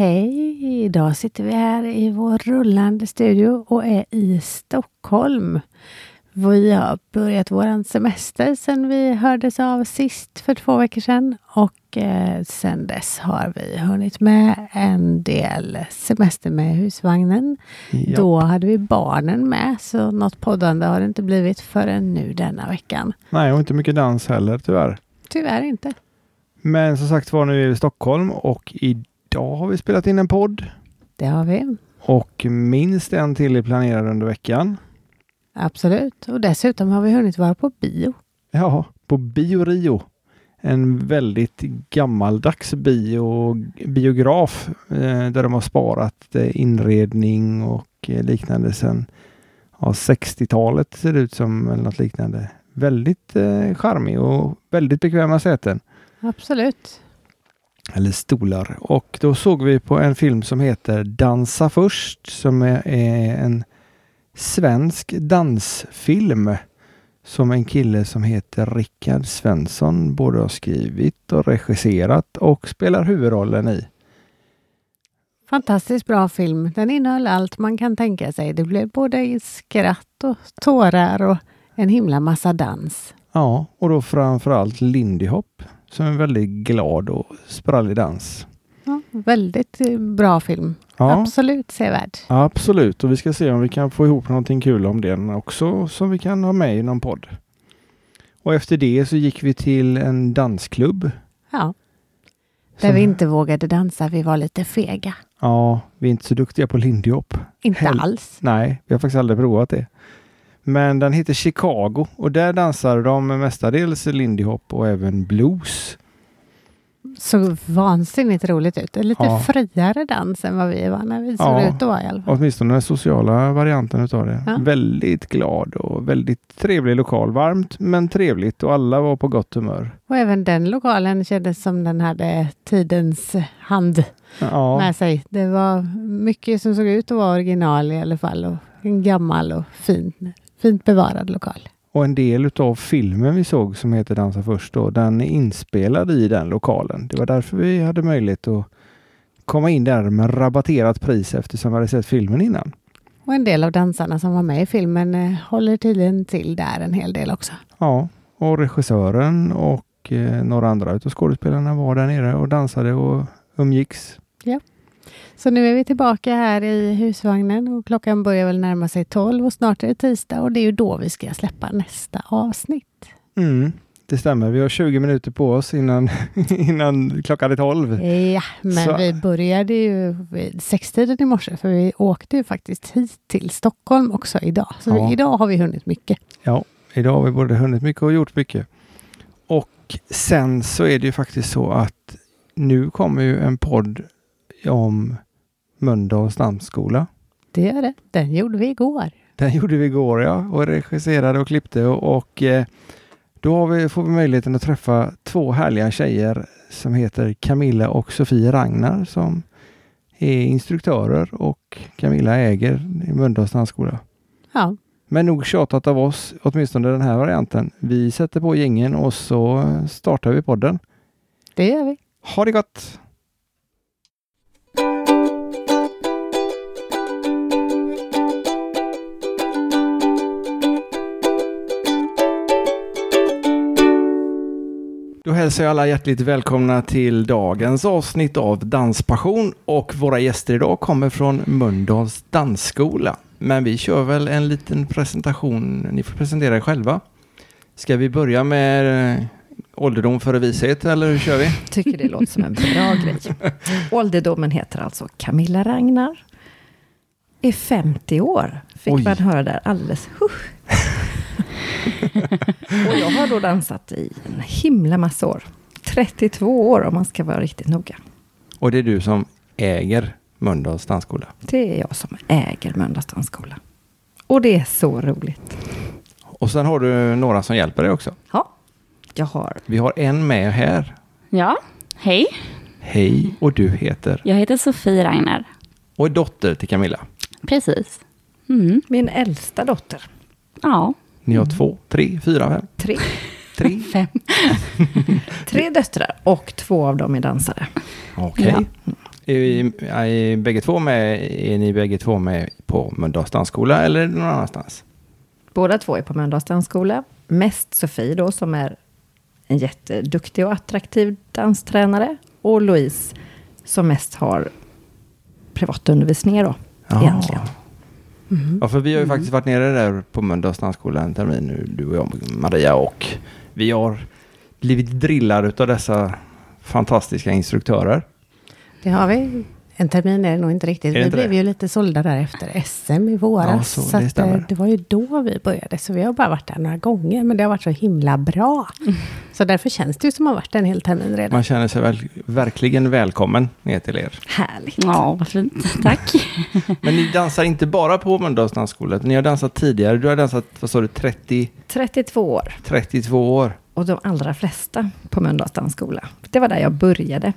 Hej! Idag sitter vi här i vår rullande studio och är i Stockholm. Vi har börjat vår semester sedan vi hördes av sist för två veckor sedan och eh, sedan dess har vi hunnit med en del semester med husvagnen. Ja. Då hade vi barnen med så något poddande har det inte blivit förrän nu denna veckan. Nej, och inte mycket dans heller tyvärr. Tyvärr inte. Men som sagt var, nu är vi i Stockholm och idag har vi spelat in en podd Det har vi. och minst en till är planerad under veckan. Absolut. Och dessutom har vi hunnit vara på bio. Ja, på Bio Rio. En väldigt gammaldags bio, biograf eh, där de har sparat eh, inredning och eh, liknande sedan ja, 60-talet ser det ut som eller något liknande. Väldigt eh, charmig och väldigt bekväma säten. Absolut. Eller stolar. Och då såg vi på en film som heter Dansa först som är, en svensk dansfilm som en kille som heter Rickard Svensson både har skrivit och regisserat och spelar huvudrollen i. Fantastiskt bra film. Den innehöll allt man kan tänka sig. Det blev både skratt och tårar och en himla massa dans. Ja, och då framförallt Lindy Hop som är en väldigt glad och sprallig dans. Ja, väldigt eh, bra film. Ja, Absolut sevärd. absolut. Och vi ska se om vi kan få ihop någonting kul om den också som vi kan ha med i någon podd. Och efter det så gick vi till en dansklubb. Ja. Där som- vi inte vågade dansa. Vi var lite fega. Ja, vi är inte så duktiga på Lindy Hop. Inte Hel- alls. Nej, vi har faktiskt aldrig provat det. Men den heter Chicago och där dansar de mestadels Lindy Hop och även blues. Så vansinnigt roligt ut. En lite Ja. friare dans än vad vi var när vi såg Ja. ut vara i alla fall. Åtminstone den sociala varianten utav det. Ja. Väldigt glad och väldigt trevlig lokal. Varmt men trevligt och alla var på gott humör. Och även den lokalen kändes som den hade tidens hand Ja, med sig. Det var mycket som såg ut att vara original i alla fall. Och en gammal och fin, fint bevarad lokal. och en del utav filmen vi såg som heter Dansa först då, den är inspelad i den lokalen. Det var därför vi hade möjlighet att komma in där med rabatterat pris eftersom vi hade sett filmen innan. Och en del av dansarna som var med i filmen eh, håller tydligen till där en hel del också. Ja, och regissören och eh, några andra utav skådespelarna var där nere och dansade och umgicks. Så nu är vi tillbaka här i husvagnen och klockan börjar väl närma sig 12 och snart är det tisdag och det är ju då vi ska släppa nästa avsnitt. Mm, det stämmer. Vi har 20 minuter på oss innan, innan klockan är 12. Ja, men Så- vi började ju vid sextiden i morse för vi åkte ju faktiskt hit till Stockholm också idag. Så Ja. vi, idag har vi hunnit mycket. Ja, idag har vi både hunnit mycket och gjort mycket. Och sen så är det ju faktiskt så att nu kommer ju en podd om Mölndals dansskola. Det gör det. Den gjorde vi igår. Den gjorde vi igår ja, och regisserade och klippte och, och eh, då har vi, får vi möjligheten att träffa två härliga tjejer som heter Camilla och Sofie Ragnar som är instruktörer och Camilla äger Mölndals dansskola. Ja, Men nog tjatat av oss, åtminstone den här varianten. Vi sätter på gängen och så startar vi podden. det gör vi. Ha det gott! Då hälsar jag alla hjärtligt välkomna till dagens avsnitt av Danspassion och våra gäster idag kommer från Mölndals dansskola. Men vi kör väl en liten presentation, ni får presentera er själva. Ska vi börja med eh, ålderdom före vishet eller hur kör vi? Tycker det låter som en bra grej. Ålderdomen heter alltså Camilla Ragnar. Är 50 år, fick Oj. man höra där alldeles. Huh. Och jag har då dansat i en himla massa år. 32 år om man ska vara riktigt noga. Och det är du som äger Mölndals dansskola. Det är jag som äger Mölndals dansskola. Och det är så roligt. Och sen har du några som hjälper dig också. Ja, jag har Vi har en med här. Ja, hej. Hej och du heter Jag heter Sofie Ragnar. och är dotter till Camilla. Precis. Mm. min äldsta dotter. Ja, Ni har två, tre, fyra, fem, Tre, tre. fem. tre döttrar och två av dem är dansare. Okej. Ja. Är, är bägge två med, är ni bägge två med på Mölndals dansskola eller någon annanstans? Båda två är på Mölndals dansskola. Mest Sofie då, som är en jätteduktig och attraktiv danstränare. Och Louise, som mest har privatundervisningar då, Ja. egentligen. Ja, för vi har ju faktiskt varit nere där på Mölndals dansskola en termin nu, du och jag, Maria, och vi har blivit drillade av dessa fantastiska instruktörer. Det har vi. En termin är det nog inte riktigt. Det Vi inte blev det? ju lite sålda där efter SM i våras. Ja, så så det att, eh, det var ju då vi började. Så vi har bara varit där några gånger. Men det har varit så himla bra. Så därför känns det ju som att ha varit en hel termin redan. Man känner sig väl, verkligen välkommen ner till er. Härligt. Ja, vad fint. Tack. Men ni dansar inte bara på Mölndals dansskola, ni har dansat tidigare. Du har dansat, vad sa du, 30, 32 år. 32 år Och de allra flesta på Mölndals dansskola. Det var där jag började.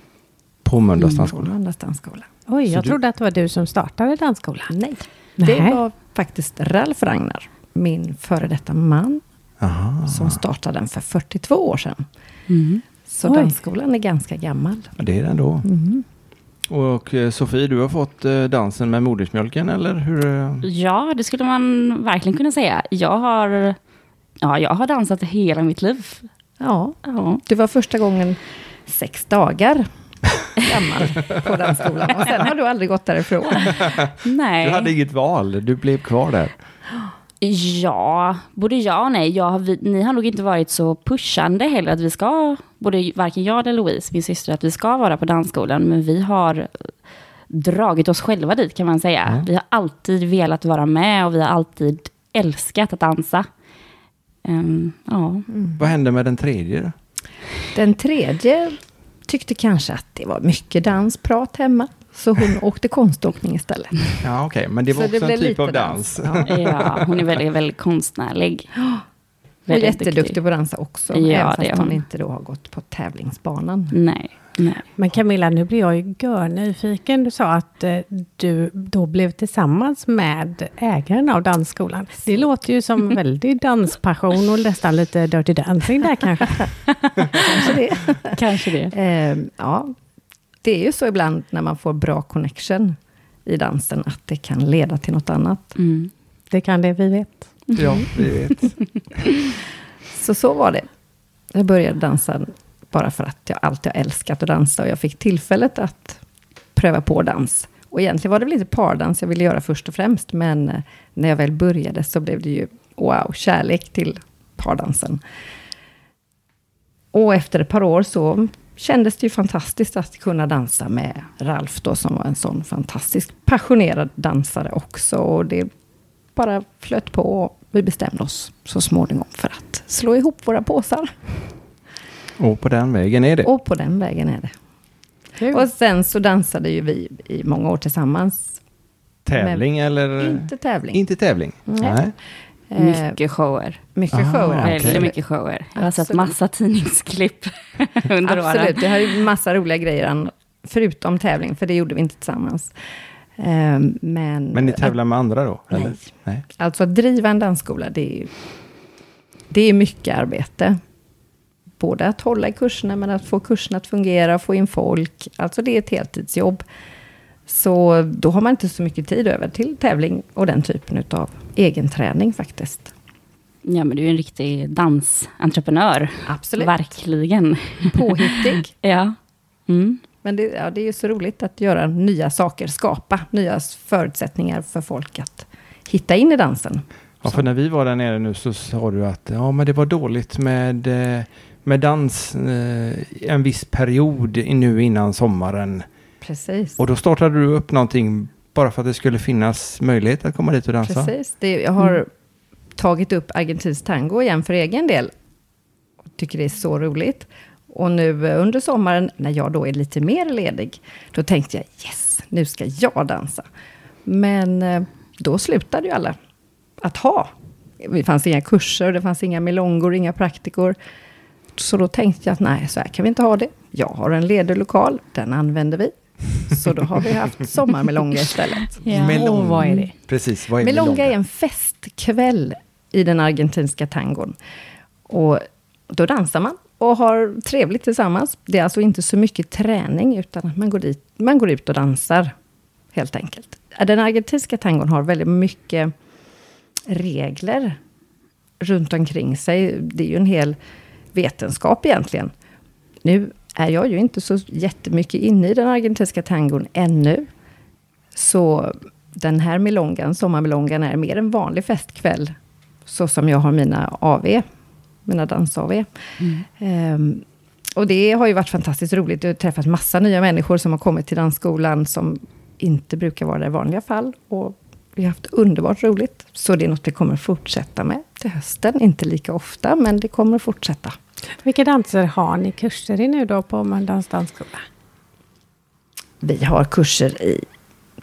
på Mölndals På dansskola. Mölndals dansskola. Oj, Så jag du- trodde att det var du som startade dansskolan. Nej, Nej. det var faktiskt Ralf Ragnar, min före detta man, Aha. som startade den för 42 år sedan. Mm. Så Oj. dansskolan är ganska gammal. Ja, Det är den då. Mhm. Och eh, Sofie, du har fått eh, dansen med modersmjölken, eller hur? eh? Ja, det skulle man verkligen kunna säga. Jag har, ja, jag har dansat hela mitt liv. Ja, Ja. det var första gången sex dagar gammal på dansskolan. Och sen har du aldrig gått därifrån. Nej. Du hade inget val, du blev kvar där. Ja, både ja och nej. Jag, har- vi, ni har nog inte varit så pushande heller att vi ska, både varken jag eller Louise, min syster, att vi ska vara på dansskolan. Men vi har dragit oss själva dit kan man säga. Mm. Vi har alltid velat vara med och vi har alltid älskat att dansa. Ehm, ja. Vad hände med den tredje? då? Den tredje tyckte kanske att det var mycket dansprat hemma. Så hon åkte konståkning istället. Ja, okej, men det var Så också en blev typ av dans. Ja. ja, hon är väldigt, väldigt konstnärlig. Väldigt jätteduktig duktig. på att dansa också. Ja, även det fast hon hon. inte då har gått på tävlingsbanan. Nej, nej. Men Camilla, nu blir jag ju görnyfiken. Du sa att eh, du då blev tillsammans med ägaren av dansskolan. Det låter ju som väldigt danspassion och nästan lite Dirty Dancing där kanske. Kanske det. Kanske det. Eh, ja, det är ju så ibland när man får bra connection i dansen att det kan leda till något annat. Mm. Det kan det, vi vet. Ja, vi vet. Så så var det. Jag började dansa bara för att jag alltid har älskat att dansa och jag fick tillfället att pröva på dans. Och egentligen var det väl inte pardans jag ville göra först och främst, men eh, när jag väl började så blev det ju wow, kärlek till pardansen. Och efter ett par år så kändes det ju fantastiskt att kunna dansa med Ralf då, som var en sån fantastisk passionerad dansare också. Och det bara flöt på och vi bestämde oss så småningom för att slå ihop våra påsar. Och på den vägen är det. Och på den vägen är det. Kul. Och sen så dansade ju vi i många år tillsammans. Tävling eller? Inte tävling. Inte tävling? Nej. Eh, Mycket shower. mycket Ah, shower. okej. Väldigt mycket shower. Jag har sett massa tidningsklipp under åren. Absolut, vi har ju massa roliga grejer förutom tävling, för det gjorde vi inte tillsammans. Eh, Men, Men ni tävlar med andra då? Eller? Nej. Nej. Alltså att driva en dansskola, det är, ju- det är mycket arbete. Både att hålla i kurserna, men att få kurserna att fungera, få in folk. Alltså det är ett heltidsjobb. Så då har man inte så mycket tid över till tävling och den typen av egenträning faktiskt. Ja, men du är en riktig dansentreprenör. Absolut. Verkligen. Påhittig. Ja. Mm. Men det, ja, det är ju så roligt att göra nya saker, skapa nya förutsättningar för folk att hitta in i dansen. Ja, för när vi var där nere nu så sa du att ja, men det var dåligt med, eh, med dans eh, en viss period nu innan sommaren. Precis. Och då startade du upp någonting bara för att det skulle finnas möjlighet att komma dit och dansa. Precis. Det, jag har tagit upp argentinsk tango igen för egen del. Och tycker det är så roligt. Och nu eh, under sommaren, när jag då är lite mer ledig, då tänkte jag yes, nu ska jag dansa. Men eh, då slutade ju alla att ha. Det fanns inga kurser, det fanns inga milongor, inga praktikor. Så då tänkte jag att nej, så här kan vi inte ha det. Jag har en ledig lokal, den använder vi. Så då har vi haft sommarmelonga istället. Ja. Melong- Och vad är det? Precis, vad är Melonga melonga? är en festkväll i den argentinska tangon. Och då dansar man och har trevligt tillsammans. Det är alltså inte så mycket träning, utan att man går, dit, man går ut och dansar, helt enkelt. Den argentinska tangon har väldigt mycket regler runt omkring sig. Det är ju en hel vetenskap egentligen. Nu är jag ju inte så jättemycket inne i den argentinska tangon ännu. Så den här milongan, sommarmilongan, är mer en vanlig festkväll. Så som jag har mina AV, mina dans-AV. Mm. Um, och det har ju varit fantastiskt roligt. Jag har träffat massa nya människor som har kommit till dansskolan som inte brukar vara där i vanliga fall. Och vi har haft underbart roligt. Så det är något vi kommer fortsätta med till hösten. Inte lika ofta, men det kommer fortsätta. Vilka danser har ni kurser i nu då på Mölndals dansskola? Vi har kurser i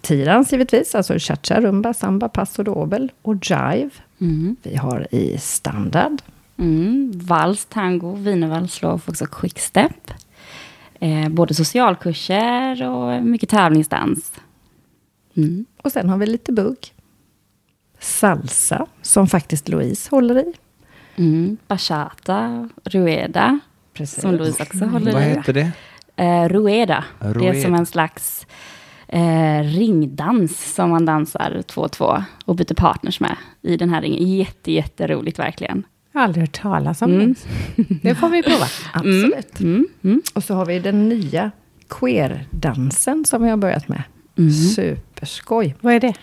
tirans givetvis, alltså cha-cha, rumba, samba, paso dobel och jive. Mm. Vi har i standard. Mm. Vals, tango, wienervals, och också quickstep. Eh, både socialkurser och mycket tävlingsdans. Mm. Och sen har vi lite bugg. Salsa, som faktiskt Louise håller i. Mm. Bachata, rueda, Precis. som Louise också håller Vad i. Vad heter det? Eh, rueda. rueda. Det är som en slags eh, ringdans som man dansar två och två och byter partners med i den här ringen. Jätte, jätteroligt verkligen. Jag har aldrig hört talas om mm. det. Det får vi prova. Absolut. Mm. Mm. Och så har vi den nya queer-dansen som vi har börjat med. Mm. Superskoj. Vad är det?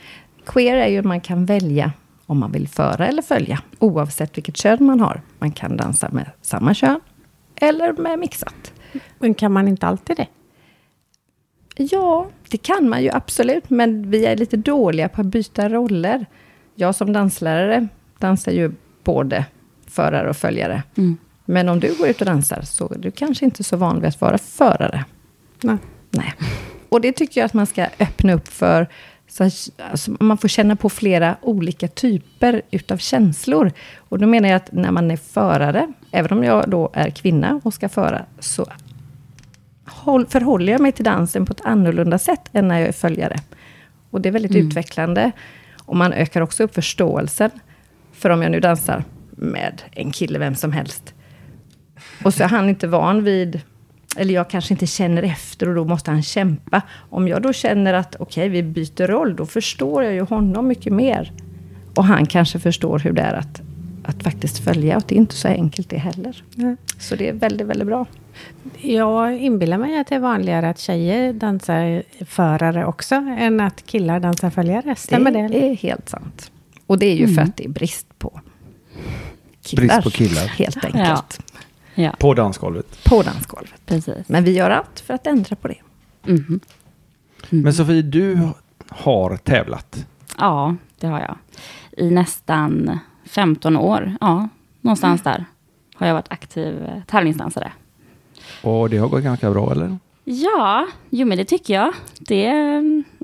Queer är ju att man kan välja om man vill föra eller följa, oavsett vilket kön man har. Man kan dansa med samma kön eller med mixat. Men kan man inte alltid det? Ja, det kan man ju absolut, men vi är lite dåliga på att byta roller. Jag som danslärare dansar ju både förare och följare. Mm. Men om du går ut och dansar så är du kanske inte så van vid att vara förare. Nej. Nej. Och det tycker jag att man ska öppna upp för. Så alltså, man får känna på flera olika typer utav känslor. Och då menar jag att när man är förare, även om jag då är kvinna och ska föra, så förhåller jag mig till dansen på ett annorlunda sätt än när jag är följare. Och det är väldigt mm. utvecklande. Och man ökar också upp förståelsen. För om jag nu dansar med en kille, vem som helst. Och så är han inte van vid, eller jag kanske inte känner efter och då måste han kämpa. Om jag då känner att okej, okay, vi byter roll, då förstår jag ju honom mycket mer. Och han kanske förstår hur det är att, att faktiskt följa. Och det är inte så enkelt det heller. Mm. Så det är väldigt, väldigt bra. Jag inbillar mig att det är vanligare att tjejer dansar förare också, än att killar dansar följare. Stämmer det? Det är helt sant. Och det är ju mm. för att det är brist på killar. Brist på killar. Helt enkelt. Ja. Ja. På dansgolvet. På dansgolvet. Precis. Men vi gör allt för att ändra på det. Mm. Mm. Men Sofie, du har tävlat. Ja, det har jag. I nästan 15 år. Ja, någonstans mm. där har jag varit aktiv eh, tävlingsdansare. Och det har gått ganska bra, eller? Ja, jo men det tycker jag. Det,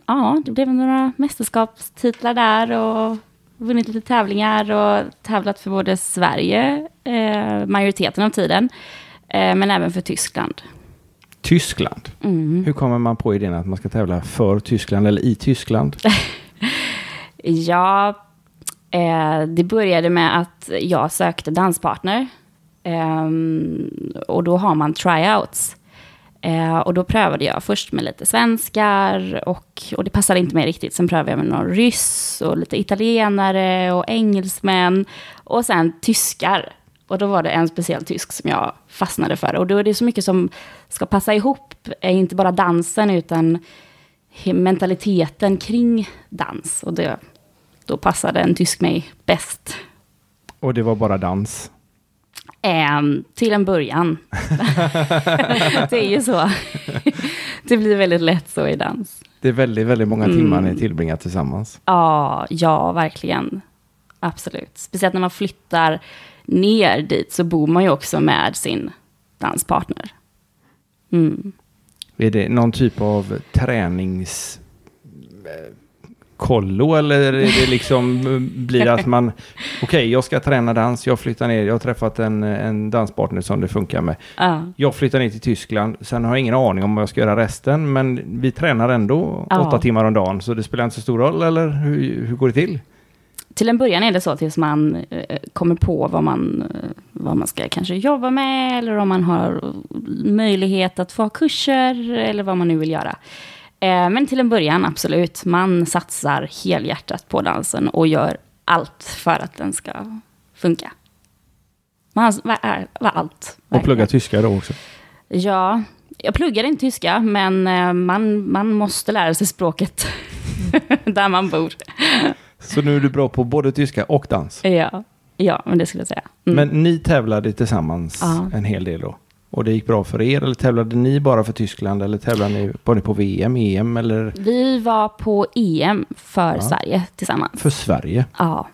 ja, det blev några mästerskapstitlar där och vunnit lite tävlingar och tävlat för både Sverige, eh, majoriteten av tiden, eh, men även för Tyskland. Tyskland? Mm. Hur kommer man på idén att man ska tävla för Tyskland eller i Tyskland? ja, eh, det började med att jag sökte danspartner. Ehm, och då har man tryouts. Eh, och då prövade jag först med lite svenskar och, och det passade inte mig riktigt. Sen prövade jag med någon ryss och lite italienare och engelsmän och sen tyskar. Och då var det en speciell tysk som jag fastnade för. Och då är det så mycket som ska passa ihop, eh, inte bara dansen utan mentaliteten kring dans. Och det, då passade en tysk mig bäst. Och det var bara dans? Eh, till en början. det är ju så. det blir väldigt lätt så i dans. Det är väldigt, väldigt många timmar mm. ni tillbringar tillsammans. Ja, ja, verkligen. Absolut. Speciellt när man flyttar ner dit så bor man ju också med sin danspartner. Mm. Är det någon typ av tränings kollo eller är det liksom, blir att man, okej okay, jag ska träna dans, jag flyttar ner, jag har träffat en, en danspartner som det funkar med. Uh. Jag flyttar ner till Tyskland, sen har jag ingen aning om vad jag ska göra resten, men vi tränar ändå uh. åtta timmar om dagen, så det spelar inte så stor roll, eller hur, hur går det till? till en början är det så tills man eh, kommer på vad man, eh, vad man ska kanske jobba med eller om man har möjlighet att få kurser eller vad man nu vill göra. Eh, men till en början, absolut. Man satsar helhjärtat på dansen och gör allt för att den ska funka. Man vad är vad allt. Och plugga verkligen. tyska då också. Ja, jag pluggar inte tyska, men eh, man, man måste lära sig språket där man bor. Så nu är du bra på både tyska och dans. Ja, ja men det skulle jag säga. Mm. Men ni tävlade tillsammans Ja. en hel del då? Och det gick bra för er? Eller tävlade ni bara för Tyskland? Eller tävlade ni var ni på VM, EM eller Vi var på EM för Ja. Sverige tillsammans. för Sverige? Ja.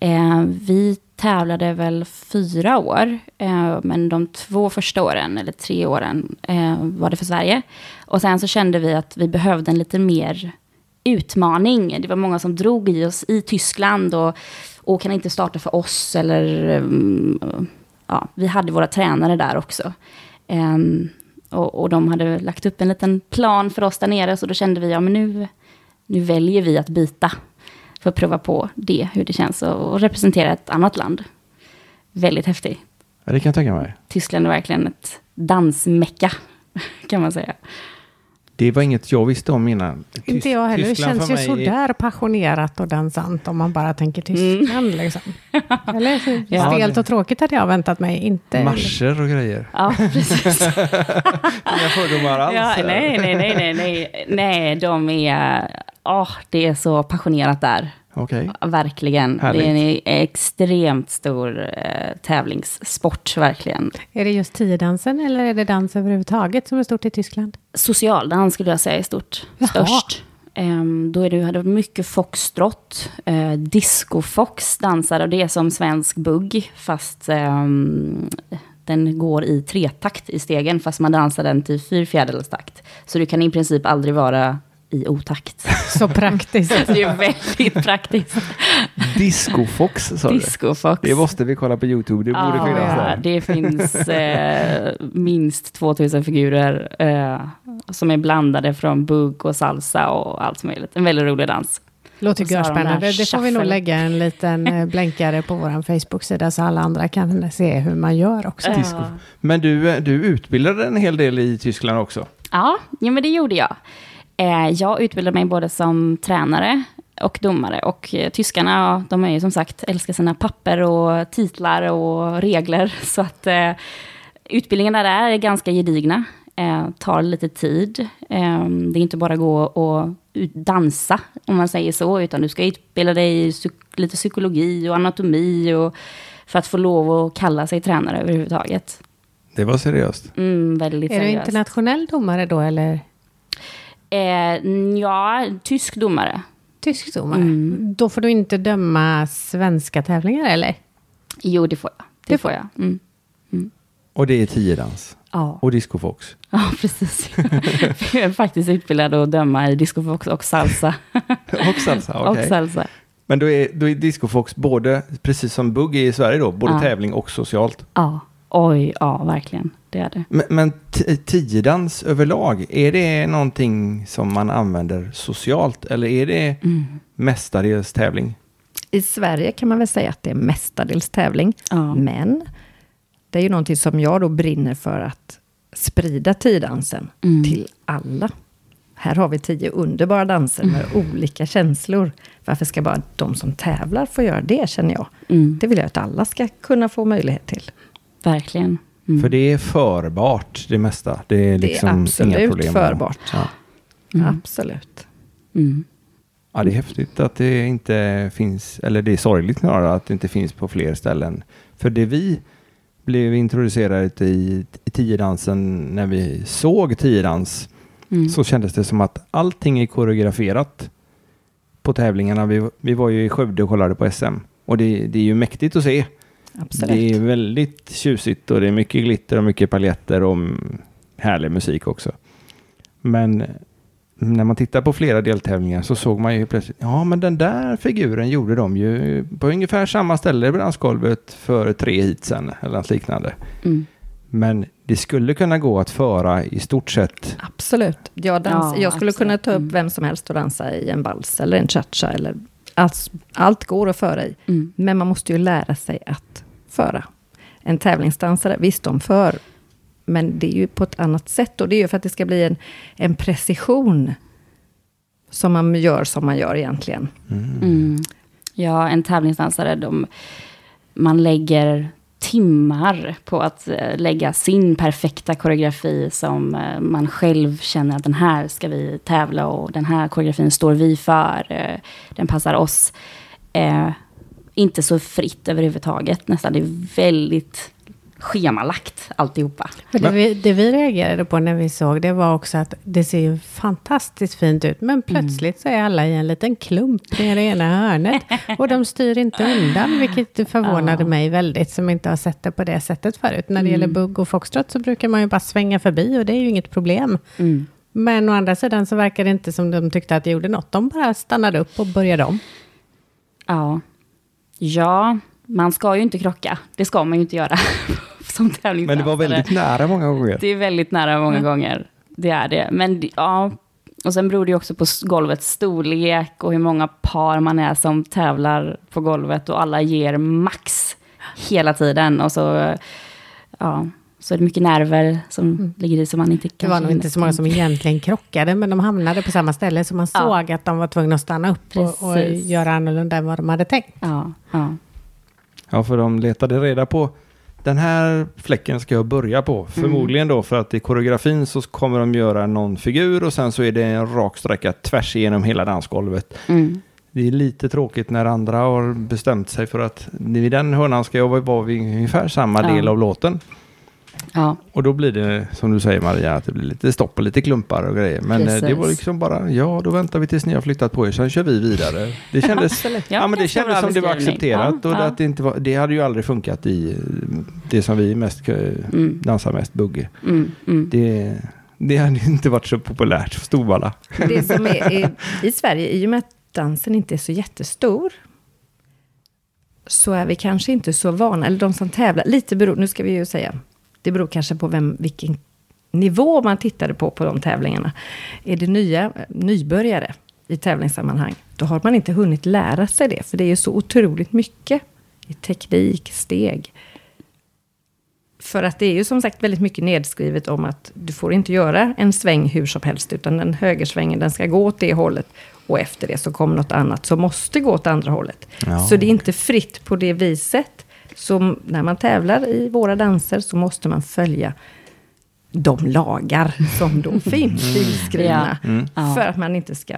Eh, vi tävlade väl fyra år, eh, men de två första åren, eller tre åren, eh, var det för Sverige. Och sen så kände vi att vi behövde en lite mer utmaning. Det var många som drog i oss i Tyskland och, och kan inte starta för oss. Eller, mm, ja, vi hade våra tränare där också. Ehm, och, och de hade lagt upp en liten plan för oss där nere, så då kände vi, ja men nu, nu väljer vi att byta för att prova på det, hur det känns att representera ett annat land. Väldigt häftigt. Ja, det kan jag tänka mig. Tyskland är verkligen ett dansmecka, kan man säga. Det var inget jag visste om innan. Tysk- Inte jag heller. Det Tyskland känns för ju mig är- sådär passionerat och dansant om man bara tänker Tyskland. Liksom. Eller så Ja. stelt och tråkigt hade jag väntat mig. Inte Marscher och grejer. Ja, precis. Inga fördomar alls. Ja, nej, nej, nej, nej, nej, nej, de är, åh, det är så passionerat där. Okej. Verkligen. Härligt. Det är en extremt stor eh, tävlingssport, verkligen. Är det just tiodansen eller är det dans överhuvudtaget som är stort i Tyskland? Socialdans skulle jag säga är stort, Jaha. störst. Um, då är det, hade mycket foxtrot, uh, discofox dansar och det är som svensk bugg fast ehm, den går i tretakt i stegen fast man dansar den till fyrfjäderdelstakt. Så du kan i princip aldrig vara i otakt. Så praktiskt. det är väldigt praktiskt. Discofox sa du. Discofox. Det måste vi kolla på YouTube. Det borde Ja, finnas ja, där. det finns eh, minst 2000 figurer eh, som är blandade från bugg och salsa och allt möjligt. En väldigt rolig dans. Låter görspännande. Det får vi nog lägga en liten eh, blänkare på vår Facebook-sida så alla andra kan se hur man gör också. Disco. Men du, du utbildade en hel del i Tyskland också. Ja, ja, men det gjorde jag. Eh, jag utbildade mig både som tränare och domare. Och eh, tyskarna, de är ju som sagt, älskar sina papper och titlar och regler. Så att eh, utbildningarna där är ganska gedigna. Eh, tar lite tid. Eh, det är inte bara gå och dansa, om man säger så, utan du ska utbilda dig i lite psykologi och anatomi och för att få lov att kalla sig tränare överhuvudtaget. Det var seriöst. Mm, väldigt Är du seriöst. internationell domare då eller Eh, ja, tysk domare. tysk domare? Mm. Då får du inte döma svenska tävlingar eller? Jo, det får jag. Det, Det får jag. Mm. Och det är tiodans. Ja. Och discofox. ja, precis. jag är faktiskt utbildad att döma i discofox och salsa. Och salsa, okej. och salsa. Men då är, då är discofox både, precis som bugg i Sverige då, både Ja. tävling och socialt. Ja, oj, ja, verkligen. Det är det. Men, men t- tiodans överlag, är det någonting som man använder socialt eller är det Mm. mestadels tävling? I Sverige kan man väl säga att det är mestadels tävling. Ja. Men det är ju någonting som jag då brinner för att sprida tiddansen Mm. till alla. Här har vi tio underbara danser med olika känslor. Varför ska bara de som tävlar få göra det, känner jag. Mm. Det vill jag att alla ska kunna få möjlighet till. Verkligen. Mm. För det är förbart det mesta. Det är Det är liksom inga absolut problem. förbart. Ja. Mm. Absolut. Mm. ja, det är häftigt att det inte finns, eller det är sorgligt snarare att det inte finns på fler ställen. För det vi blev introducerade i, i tiodansen när vi såg tiodans Mm. så kändes det som att allting är koreograferat på tävlingarna. Vi, vi var ju i Skövde och kollade på SM och det, det är ju mäktigt att se. Absolut. Det är väldigt tjusigt och det är mycket glitter och mycket paljetter och härlig musik också. Men när man tittar på flera deltävlingar så såg man ju plötsligt, ja men den där figuren gjorde de ju på ungefär samma ställe på dansgolvet för tre hit sedan eller något liknande. Mm. Men det skulle kunna gå att föra i stort sett Absolut. Jag, dans, Ja, jag skulle absolut. kunna ta upp vem som helst och dansa i en vals eller en cha-cha eller allt, allt går att föra i. Mm. Men man måste ju lära sig att föra. En tävlingsdansare, visst de för, men det är ju på ett annat sätt. Och det är ju för att det ska bli en, en precision som man gör som man gör egentligen. Mm. Ja, en tävlingsdansare, de, man lägger timmar på att eh, lägga sin perfekta koreografi som eh, man själv känner att den här ska vi tävla och den här koreografin står vi för. eh, Den passar oss. Inte så fritt överhuvudtaget nästan. Det är väldigt schemalagt alltihopa. För det, vi, det vi reagerade på när vi såg det var också att det ser ju fantastiskt fint ut. Men plötsligt så är alla i en liten klump i det ena hörnet. Och de styr inte undan, vilket förvånade Ja. mig väldigt, som inte har sett det på det sättet förut. När det gäller bugg och foxtrot så brukar man ju bara svänga förbi och det är ju inget problem. Mm. Men å andra sidan så verkar det inte som de tyckte att det gjorde något. De bara stannade upp och började om. Ja. Ja, man ska ju inte krocka. Det ska man ju inte göra som tävlingsdansare. Men det var väldigt nära många gånger. Det är väldigt nära många gånger. Det är det. Men ja, och sen beror det ju också på golvets storlek och hur många par man är som tävlar på golvet och alla ger max hela tiden. Och så, ja, så är det mycket nerver som ligger i som man inte Mm. Det var nog inte så många som egentligen krockade, men de hamnade på samma ställe, så man Ja. såg att de var tvungna att stanna upp och, och göra annorlunda än vad de hade tänkt. Ja, ja. Ja, för de letade reda på den här fläcken ska jag börja på. Förmodligen då för att i koreografin så kommer de göra någon figur och sen så är det en rak sträcka tvärs igenom hela dansgolvet. Mm. Det är lite tråkigt när andra har bestämt sig för att vid den hörnan ska jag vara vid ungefär samma Ja. del av låten. Ja. Och då blir det, som du säger Maria, att det blir lite stopp och lite klumpar och grejer. Men eh, det Precis. var liksom bara, ja då väntar vi tills ni har flyttat på er, sen kör vi vidare. Det kändes, ja, Ja, men det kändes som det var accepterat. Ja, och. Att det, inte var, det hade ju aldrig funkat i eh, det som vi mest Mm. dansar mest, bugge. Mm, mm. Det, det hade inte varit så populärt, Storvalla. Det som är, är i Sverige, i och med att dansen inte är så jättestor, så är vi kanske inte så vana, eller de som tävlar, lite beror, nu ska vi ju säga, det beror kanske på vem, vilken nivå man tittade på på de tävlingarna. Är det nya nybörjare i tävlingssammanhang, då har man inte hunnit lära sig det, för det är ju så otroligt mycket i teknik, steg. För att det är ju som sagt väldigt mycket nedskrivet om att du får inte göra en sväng hur som helst, utan den högersvängen den ska gå åt det hållet. Och efter det så kommer något annat som måste gå åt andra hållet. Ja. Så det är inte fritt på det viset. Så när man tävlar i våra danser så måste man följa de lagar som då finns inskrivna. Mm. Ja. För att man inte ska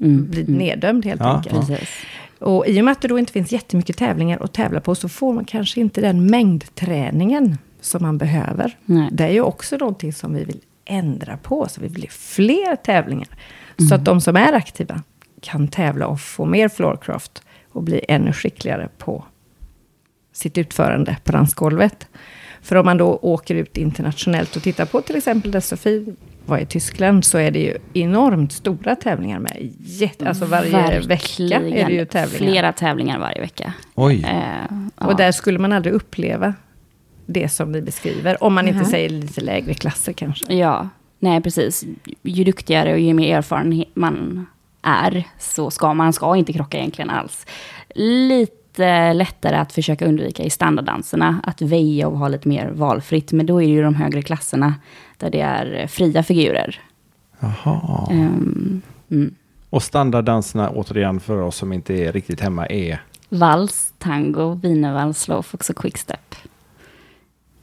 Mm. bli neddömd helt Ja, enkelt. Precis. Och i och med att det då inte finns jättemycket tävlingar att tävla på så får man kanske inte den mängdträningen som man behöver. Nej. Det är ju också någonting som vi vill ändra på, så vi vill ha fler tävlingar. Så att de som är aktiva kan tävla och få mer floorcraft och bli ännu skickligare på sitt utförande på dansgolvet. För om man då åker ut internationellt och tittar på till exempel där Sofie var i Tyskland, så är det ju enormt stora tävlingar med. Jätte, alltså varje vecka är det ju tävlingar. Flera tävlingar varje vecka. Oj, Eh, ja. Och där skulle man aldrig uppleva det som vi beskriver. Om man inte Mhm. säger lite lägre klasser kanske. Ja, nej precis. Ju duktigare och ju mer erfaren man är, så ska man ska inte krocka egentligen alls. Lite lättare att försöka undvika i standarddanserna, att väja och ha lite mer valfritt. Men då är det ju de högre klasserna där det är fria figurer. jaha. Ehm, mm. Och standarddanserna återigen för oss som inte är riktigt hemma är Vals, tango, wienervals, slowfox och quickstep.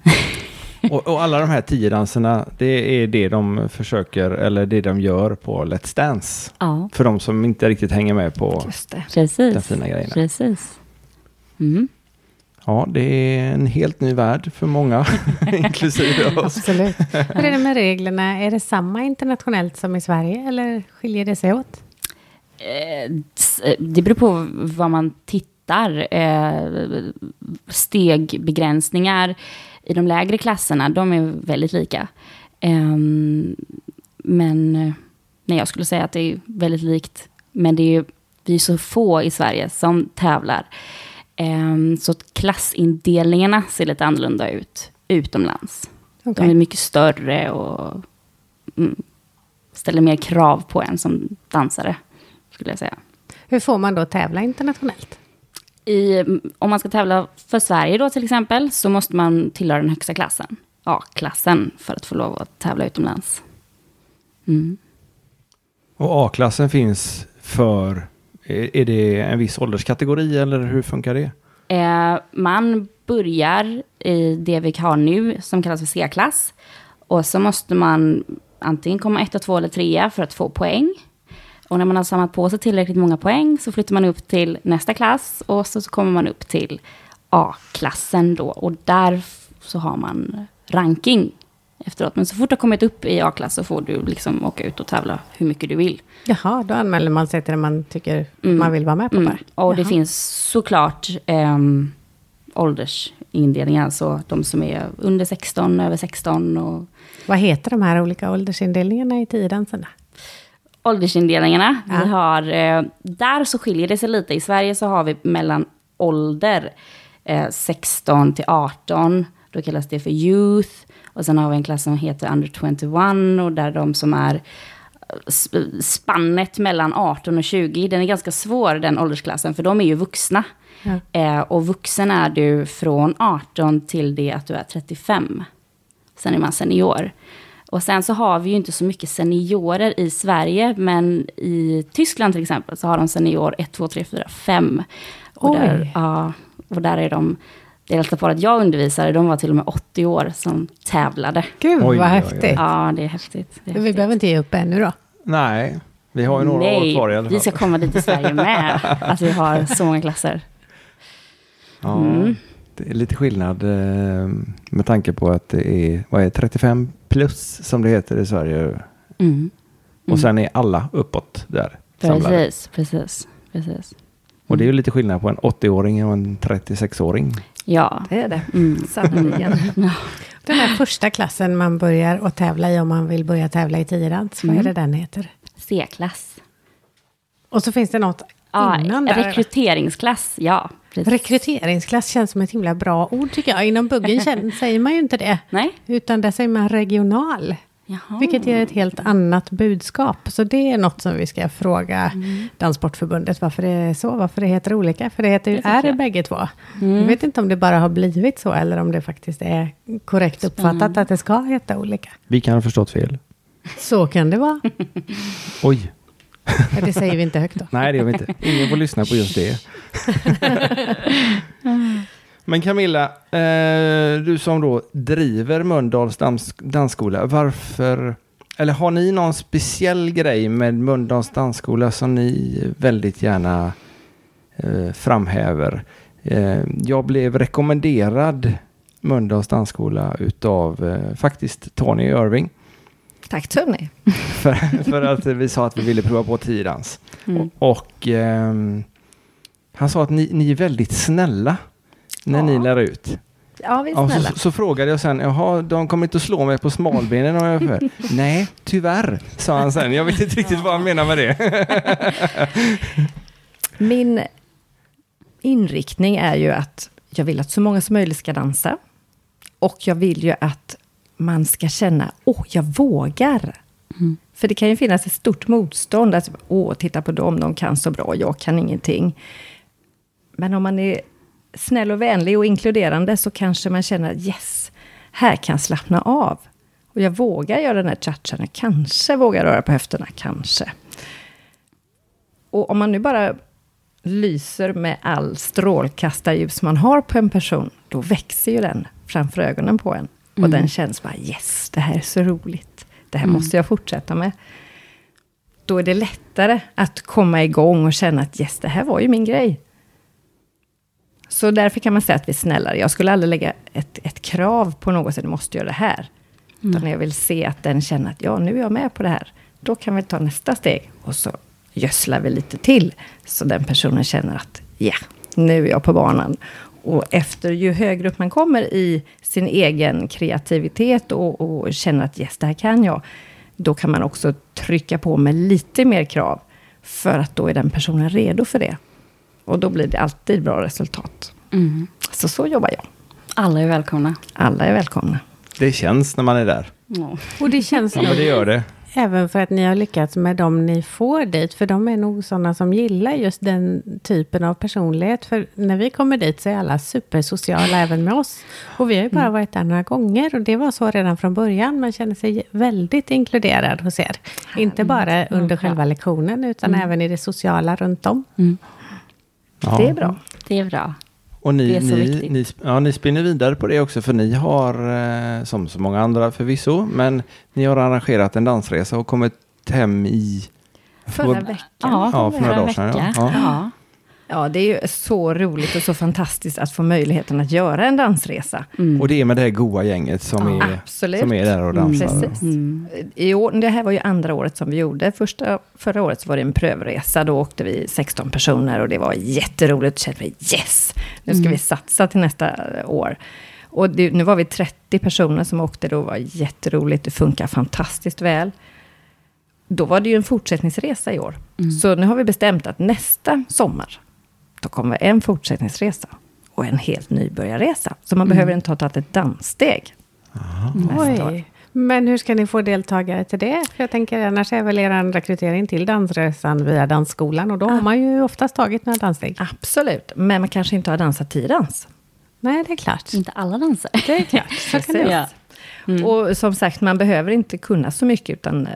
Och, och alla de här tio danserna, det är det de försöker, eller det de gör på Let's Dance. Ja, För de som inte riktigt hänger med på Just det. de fina grejerna. Precis. Mm. Ja, det är en helt ny värld för många, inklusive oss. Absolut. Hur är det med reglerna? Är det samma internationellt som i Sverige eller skiljer det sig åt? Eh, Det beror på vad man tittar. Eh, Stegbegränsningar i de lägre klasserna, de är väldigt lika. Ehm, Men eh, nej, jag skulle säga att det är väldigt likt. Men det är ju, vi är så få i Sverige som tävlar. Ehm, Så att klassindelningarna ser lite annorlunda ut utomlands. Okej. De är mycket större och mm, ställer mer krav på en som dansare, skulle jag säga. Hur får man då tävla internationellt? I, om man ska tävla för Sverige då till exempel, så måste man tillhöra den högsta klassen. A-klassen, för att få lov att tävla utomlands. Mm. Och A-klassen finns för, är det en viss ålderskategori eller hur funkar det? Eh, man börjar i det vi har nu, som kallas för C-klass. Och så måste man antingen komma ett, två eller trea för att få poäng. Och när man har samlat på sig tillräckligt många poäng så flyttar man upp till nästa klass och så kommer man upp till A-klassen då. Och där så har man ranking efteråt. Men så fort du har kommit upp i A-klass så får du liksom åka ut och tävla hur mycket du vill. Jaha, då anmäler man sig till det man tycker Mm. man vill vara med på Mm. bara. Och det Jaha. finns såklart um, åldersindelningar, så de som är under 16, över 16 och Vad heter de här olika åldersindelningarna i tiodansen? åldersindelningarna. Ja. Vi har, eh, där så skiljer det sig lite. I Sverige så har vi mellan ålder eh, 16 till 18, då kallas det för youth. Och sen har vi en klass som heter under 21 och där de som är eh, sp- spannet mellan 18 och 20, den är ganska svår den åldersklassen, för de är ju vuxna. Ja. Eh, och vuxen är du från 18 till det att du är 35. Sen är man senior. Och sen så har vi ju inte så mycket seniorer i Sverige, men i Tyskland till exempel så har de senior 1, 2, 3, 4, 5. Och Oj. där, ja, och där är de, det är på att jag undervisade, de var till och med 80 år som tävlade. Gud Oj, oj, oj. vad häftigt. Ja, det är häftigt. Det är Vi häftigt. behöver inte ge upp ännu då. Nej, vi har ju några Nej, år kvar i alla fall. vi ska komma dit i Sverige med, att vi har så många klasser. Ja, Mm. Det är lite skillnad eh, med tanke på att det är, vad är det, 35 plus som det heter i Sverige. Mm. Och sen är alla uppåt där samlade. Precis, precis, precis. Och det är ju lite skillnad på en 80-åring och en 36-åring. Ja. Det är det, Mm. sannerligen. Ja. Den här första klassen man börjar att tävla i om man vill börja tävla i tiodans, vad är Mm. det den heter? C-klass. Och så finns det något Ja, innan där. rekryteringsklass, ja. Precis. Rekryteringsklass känns som ett himla bra ord tycker jag. Inom buggen känner- säger man ju inte det. Nej? Utan där säger man regional. Jaha. Vilket ger ett helt annat budskap. Så det är något som vi ska fråga Mm. Danssportförbundet varför det är så. Varför det heter olika. För det heter ju är det jag. bägge två. Mm. Jag vet inte om det bara har blivit så. Eller om det faktiskt är korrekt uppfattat Spännande. att det ska heta olika. Vi kan ha förstått fel. Så kan det vara. Oj, det säger vi inte högt då. nej det gör vi inte. Ingen får lyssna på just det. Men Camilla, eh, du som då driver Mölndals dans, dansskola, varför, eller har ni någon speciell grej med Mölndals dansskola som ni väldigt gärna eh, framhäver? Eh, jag blev rekommenderad Mölndals dansskola utav eh, faktiskt Tony Irving. Tack Tony. För, för att vi sa att vi ville prova på tiodans. Mm. Och ehm, han sa att ni, ni är väldigt snälla när Ja. ni lär ut. Ja, vi är Ja, snälla. så, så frågade jag sen, jaha, de kommer inte att slå mig på smalbenen om jag för. Nej, tyvärr, sa han sen. Jag vet inte riktigt vad han menar med det. Min inriktning är ju att jag vill att så många som möjligt ska dansa. Och jag vill ju att man ska känna, åh, jag vågar. Mm. För det kan ju finnas ett stort motstånd. Att, åh, titta på dem, de kan så bra, jag kan ingenting. Men om man är snäll och vänlig och inkluderande så kanske man känner, yes, här kan jag slappna av. Och jag vågar göra den här cha-chan, jag kanske vågar röra på höfterna, kanske. Och om man nu bara lyser med all strålkastarljus man har på en person, då växer ju den framför ögonen på en. Och Mm. den känns bara, yes, det här är så roligt. Det här Mm. måste jag fortsätta med. Då är det lättare att komma igång och känna att yes, det här var ju min grej. Så därför kan man säga att vi är snällare. Jag skulle aldrig lägga ett, ett krav på något sätt, du måste göra det här. Utan jag vill se att den känner att ja, nu är jag med på det här. Då kan vi ta nästa steg. Och så gödslar vi lite till. Så den personen känner att ja, nu är jag på banan. Och efter ju högre upp man kommer i sin egen kreativitet och, och känner att yes, det här kan jag. Då kan man också trycka på med lite mer krav. För att då är den personen redo för det. Och då blir det alltid bra resultat. Mm. Så så jobbar jag. Alla är välkomna. Alla är välkomna. Det känns när man är där. Ja. Och det känns Ja, men det gör det. även för att ni har lyckats med dem ni får dit. För de är nog sådana som gillar just den typen av personlighet. För när vi kommer dit så är alla supersociala även med oss. Och vi har ju bara varit där några gånger. Och det var så redan från början. Man känner sig väldigt inkluderad hos er. Inte bara under själva lektionen, utan även i det sociala runt om. Ja. Det är bra. Det är bra. Och ni, ni, ni, ja, ni spinner vidare på det också för ni har, eh, som så många andra förvisso, men ni har arrangerat en dansresa och kommit hem i... Förra veckan. Ja, Ja, för några dagar sedan, ja. Ja. Ja. Det är ju så roligt och så fantastiskt att få möjligheten att göra en dansresa. Och det är med det här goa gänget som, Ja, är, absolut. som är där och dansar. Precis. Mm. I år, det här var ju andra året som vi gjorde. Första, förra året så var det en prövresa. Då åkte vi 16 personer och det var jätteroligt. Kände vi yes, nu ska vi satsa till nästa år. Och det, nu var vi 30 personer som åkte. Det var jätteroligt. Det funkar fantastiskt väl. Då var det ju en fortsättningsresa i år. Så nu har vi bestämt att nästa sommar, då kommer en fortsättningsresa och en helt nybörjarresa. Så man behöver inte ha tagit ett danssteg. Oj. Men hur ska ni få deltagare till det? För jag tänker annars är väl er rekrytering till dansresan via dansskolan. Och då har man ju oftast tagit några danssteg. Absolut, men man kanske inte har dansat tiodans. Nej, det är klart. Inte alla danser. Det är klart. Så kan det. Ja. Och som sagt, man behöver inte kunna så mycket, utan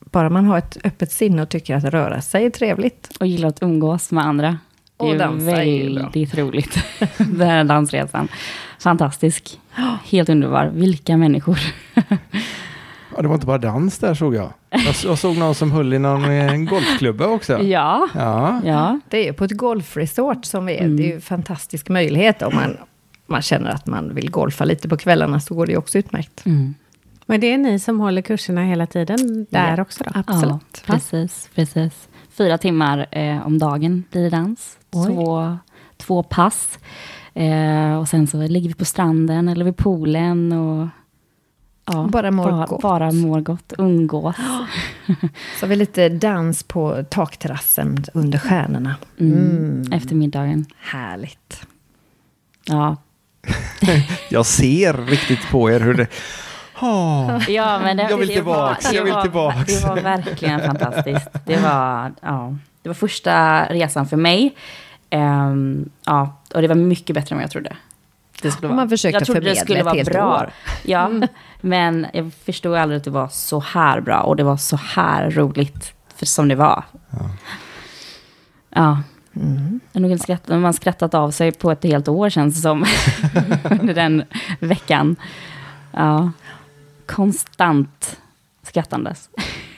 bara man har ett öppet sinne och tycker att röra sig är trevligt. Och gillar att umgås med andra. Det Och är dansa är väldigt roligt. Den här dansresan. Fantastisk. Helt underbar. Vilka människor. Ja, det var inte bara dans där såg jag. Jag, såg någon som höll i någon eh, golfklubba också. Ja. Ja. Ja. Det är på ett golfresort som vi är. Mm. Det är ju en fantastisk möjlighet om man, man känner att man vill golfa lite på kvällarna, så går det ju också utmärkt. Mm. Men det är ni som håller kurserna hela tiden där Ja. också då? Absolut. Ja, precis, precis. Fyra timmar eh, om dagen blir det dans. Oj. Två, två pass. Eh, och sen så ligger vi på stranden eller vid poolen. Och, ja, Bara mår bara, gott. Bara mår gott, umgås. Så har vi lite dans på takterrassen under stjärnorna. Mm. Eftermiddagen. Härligt. Ja. Jag ser riktigt på er hur det... Åh. Ja, men det, Jag vill det jag vill var, tillbaks. Det var verkligen fantastiskt. Det var, ja, det var första resan för mig. Ehm, ja, och det var mycket bättre än vad jag trodde. Det skulle Och man försökte jag trodde det skulle vara bra. år. Ja, men jag förstod aldrig att det var så här bra och det var så här roligt för, som det var. Ja. Mm. Jag har nog inte skrattat, man skrattat av sig på ett helt år känns det som. under den veckan. Ja. Konstant skrattandes.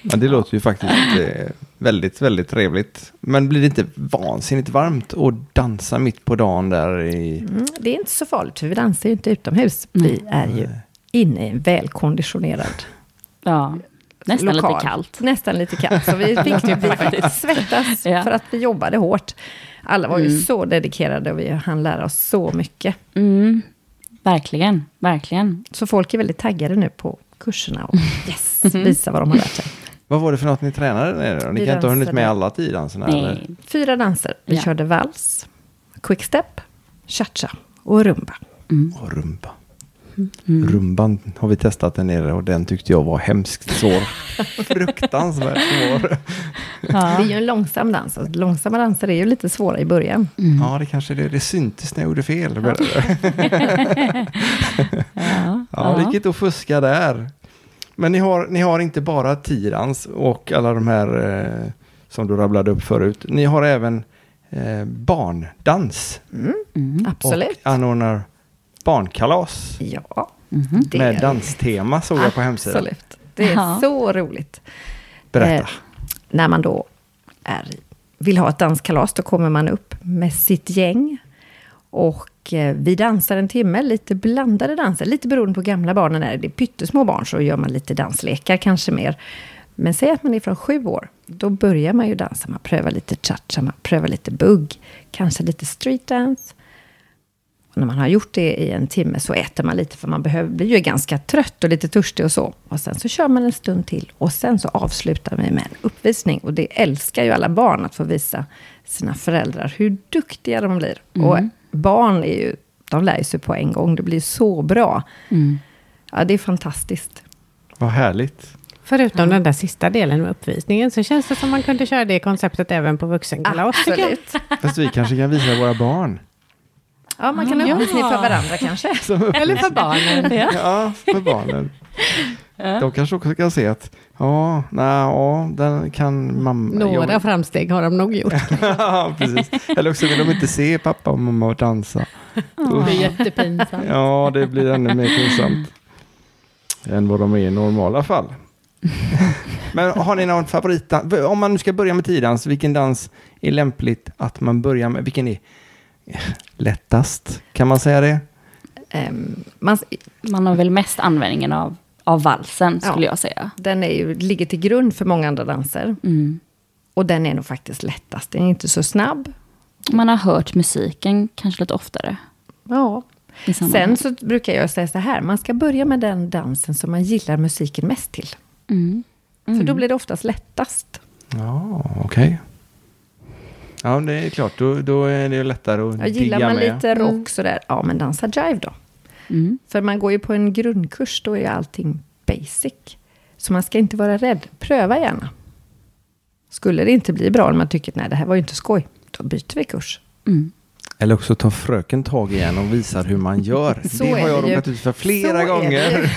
Ja, det låter ju faktiskt eh, väldigt, väldigt trevligt. Men blir det inte vansinnigt varmt att dansa mitt på dagen där i... Mm, det är inte så farligt, för vi dansar ju inte utomhus. Vi är ju inne i en välkonditionerad Ja. Nästan lokal. lite kallt. Nästan lite kallt. Så vi fick ju faktiskt svettas Ja. för att vi jobbade hårt. Alla var ju Mm. så dedikerade och vi hann lära oss så mycket. Mm. Verkligen, verkligen. Så folk är väldigt taggade nu på kurserna och yes, visa vad de har lärt sig. Vad var det för något ni tränade där nere? Ni Vi kan inte ha hunnit med alla tiddanserna? eller? Nej. Fyra danser. Vi Ja. körde vals, quickstep, cha-cha och rumba. Mm. Och rumba. Mm. Rumban har vi testat där nere och den tyckte jag var hemskt svår. Fruktansvärt svår. Det är ju en långsam dans. och Långsamma danser är ju lite svåra i början. Mm. Ja, det kanske det, det syntes när jag gjorde fel. Ja, Ja. ja, det gick inte att fuska där. Men ni har, ni har inte bara tiodans och alla de här eh, som du rabblade upp förut. Ni har även eh, barndans Mm. Absolut. och anordnar barnkalas Ja, det med är danstema såg jag på hemsidan. Absolut. Det är Ja. så roligt. Berätta. Eh, när man då är, vill ha ett danskalas, då kommer man upp med sitt gäng. Och Eh, vi dansar en timme, lite blandade danser. Lite beroende på gamla barnen är. Det är pyttesmå barn så gör man lite danslekar, kanske mer. Men säg att man är från sju år. Då börjar man ju dansa. Man prövar lite cha-cha, man prövar lite bugg. Kanske lite streetdance. Och när man har gjort det i en timme så äter man lite för man behöver, blir ju ganska trött och lite törstig och så. Och sen så kör man en stund till och sen så avslutar vi med en uppvisning. Och det älskar ju alla barn att få visa sina föräldrar hur duktiga de blir. Och mm barn är ju, de lär sig på en gång. Det blir så bra. Mm. Ja, det är fantastiskt. Vad härligt. Förutom den där sista delen med uppvisningen så känns det som man kunde köra det konceptet även på vuxenkalas. Absolut. Fast vi kanske kan visa våra barn. Ja, man kan ha Ja. uppvisning för varandra kanske. Eller för barnen. Ja. Ja, för barnen. De kanske också kan se att, ja, nej, ja, den kan mamma. Några jag- framsteg har de nog gjort. Ja, precis. Eller också vill de inte se pappa och mamma dansa. Det blir jättepinsamt. Ja, det blir ännu mer pinsamt. Än vad de är i normala fall. Men har ni någon favoritdans? Om man nu ska börja med tiodans, vilken dans är lämpligt att man börjar med? Vilken är lättast? Kan man säga det? Ehm, man, Man har väl mest användningen av, av valsen, skulle Ja. jag säga. den är ju, ligger till grund för många andra danser. Mm. Och den är nog faktiskt lättast. Den är inte så snabb. Man har hört musiken kanske lite oftare. Ja. Sen så brukar jag säga så här, man ska börja med den dansen som man gillar musiken mest till. Mm. För då blir det oftast lättast. Ja, okej. Ja, det är klart. Då, då är det lättare att Jag gillar man med. lite rock sådär, ja men dansa jive då. Mm. För man går ju på en grundkurs, då är allting basic. Så man ska inte vara rädd. Pröva gärna. Skulle det inte bli bra, om man tycker nej det här var ju inte skoj, då byter vi kurs. Mm. Eller också tar fröken tag igen och visar hur man gör. Så det har jag det råkat ut för Så flera det gånger. ju.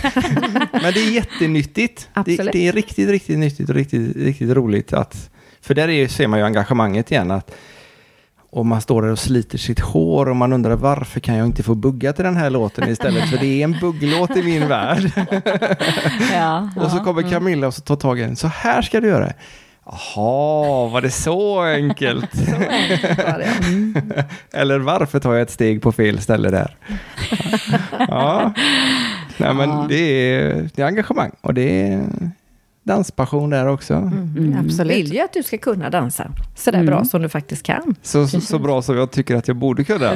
Men det är jättenyttigt. Det, det är riktigt, riktigt nyttigt och riktigt, riktigt roligt. Att, för där är, ser man ju engagemanget igen. Att, och man står där och sliter sitt hår och man undrar varför kan jag inte få bugga till den här låten istället? För det är en bugglåt i min värld. Ja, och så kommer Camilla och så tar tag i den. Så här ska du göra. Jaha, var det så enkelt? Så enkelt det. Eller varför tar jag ett steg på fel ställe där? ja, Nej, men Ja. det, är, det är engagemang och det är danspassion där också. Mm. Absolut. Vill ju att du ska kunna dansa sådär Mm. bra som du faktiskt kan. Så, så, så bra som jag tycker att jag borde kunna.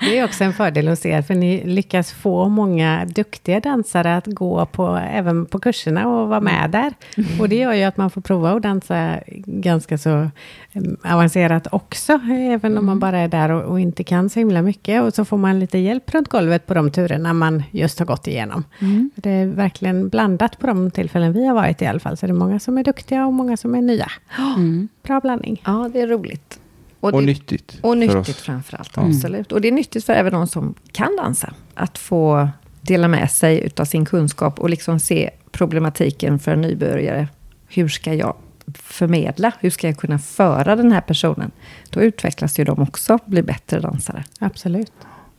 Det är också en fördel hos er, för ni lyckas få många duktiga dansare att gå på, även på kurserna och vara med där. Och det gör ju att man får prova att dansa ganska så em, avancerat också, även om man bara är där och, och inte kan så himla mycket. Och så får man lite hjälp runt golvet på de turerna man just har gått igenom. Mm. Det är verkligen blandat på de tillfällen vi har varit i alla fall. Så det är många som är duktiga och många som är nya. Mm. Bra blandning. Ja, det är roligt. Och det, nyttigt. och nyttigt framförallt, Mm. absolut. Och det är nyttigt för även de som kan dansa. Att få dela med sig utav sin kunskap och liksom se problematiken för en nybörjare. Hur ska jag förmedla? Hur ska jag kunna föra den här personen? Då utvecklas ju de också, blir bättre dansare. Absolut.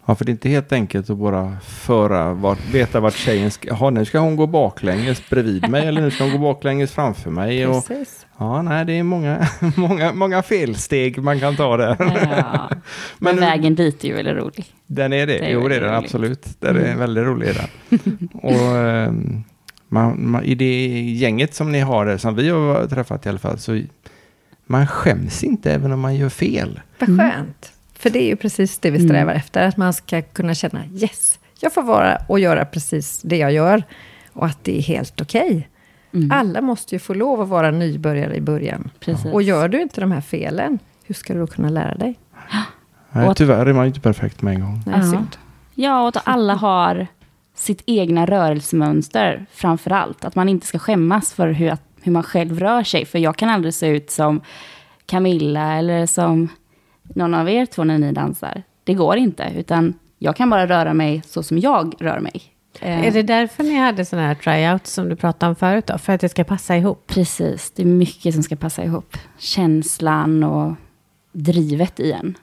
Ja, för det är inte helt enkelt att bara föra, vart, veta vart tjejen ska, ha, nu ska hon gå baklänges bredvid mig eller nu ska hon gå baklänges framför mig. Och, Precis. ja, nej, det är många, många, många felsteg man kan ta där. Ja. Men Men- vägen dit är ju väldigt rolig. Den är det, Det är jo det är väldigt den roligt. absolut. Den är väldigt rolig den. och ehm, man, man, i det gänget som ni har där, som vi har träffat i alla fall, så man skäms inte även om man gör fel. Vad Mm. skönt. För det är ju precis det vi strävar efter. Att man ska kunna känna yes, jag får vara och göra precis det jag gör. Och att det är helt okej. Mm. Alla måste ju få lov att vara nybörjare i början. Precis. Och gör du inte de här felen, hur ska du då kunna lära dig? Nej, tyvärr är man ju inte perfekt med en gång. Nej, Ja. synd. Ja, och att alla har sitt egna rörelsemönster framför allt. Att man inte ska skämmas för hur, hur man själv rör sig. För jag kan aldrig se ut som Camilla eller som någon av er två när ni dansar. Det går inte, utan jag kan bara röra mig så som jag rör mig. Eh, Är det därför ni hade sådana här tryouts som du pratade om förut då? För att det ska passa ihop? Precis, det är mycket som ska passa ihop. Känslan och drivet i en.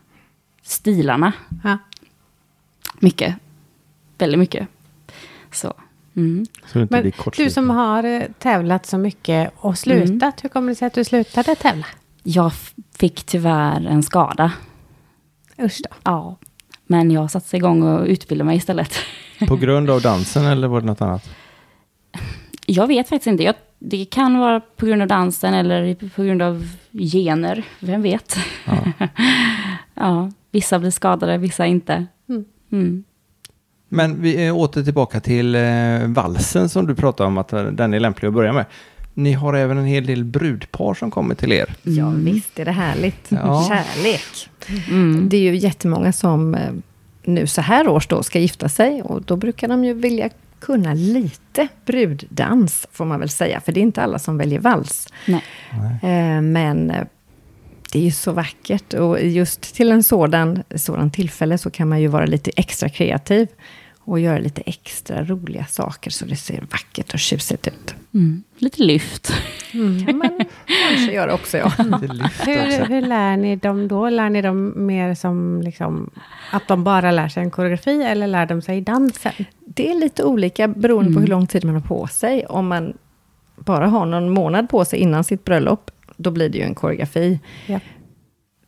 Stilarna, Ja. mycket. Väldigt mycket. Så. Mm. Så det inte Men blir du som har eh, tävlat så mycket och slutat, hur kommer det sig att du slutade tävla? Jag fick tyvärr en skada. Usch då. Ja. Men jag satte igång och utbildade mig istället. På grund av dansen eller var det något annat? Jag vet faktiskt inte. Jag, det kan vara på grund av dansen eller på grund av gener. Vem vet? Ja. ja, vissa blir skadade, vissa inte. Mm. Mm. Men vi är åter tillbaka till eh, valsen som du pratade om att den är lämplig att börja med. Ni har även en hel del brudpar som kommer till er. Ja, visst är det härligt. Ja. Kärlek. Mm. Det är ju jättemånga som eh, nu så här års då ska gifta sig. Och då brukar de ju vilja kunna lite bruddans, får man väl säga. För det är inte alla som väljer vals. Nej. Eh, men eh, det är ju så vackert. Och just till en sådan, sådan tillfälle så kan man ju vara lite extra kreativ. Och göra lite extra roliga saker så det ser vackert och tjusigt ut. Mm. Lite lyft. Mm. kan man kanske göra också, ja. Lyft Hur, hur lär ni dem då? Lär ni dem mer som liksom, att de bara lär sig en koreografi eller lär de sig dansen? Det är lite olika beroende på hur lång tid man har på sig. Om man bara har någon månad på sig innan sitt bröllop, då blir det ju en koreografi. Ja.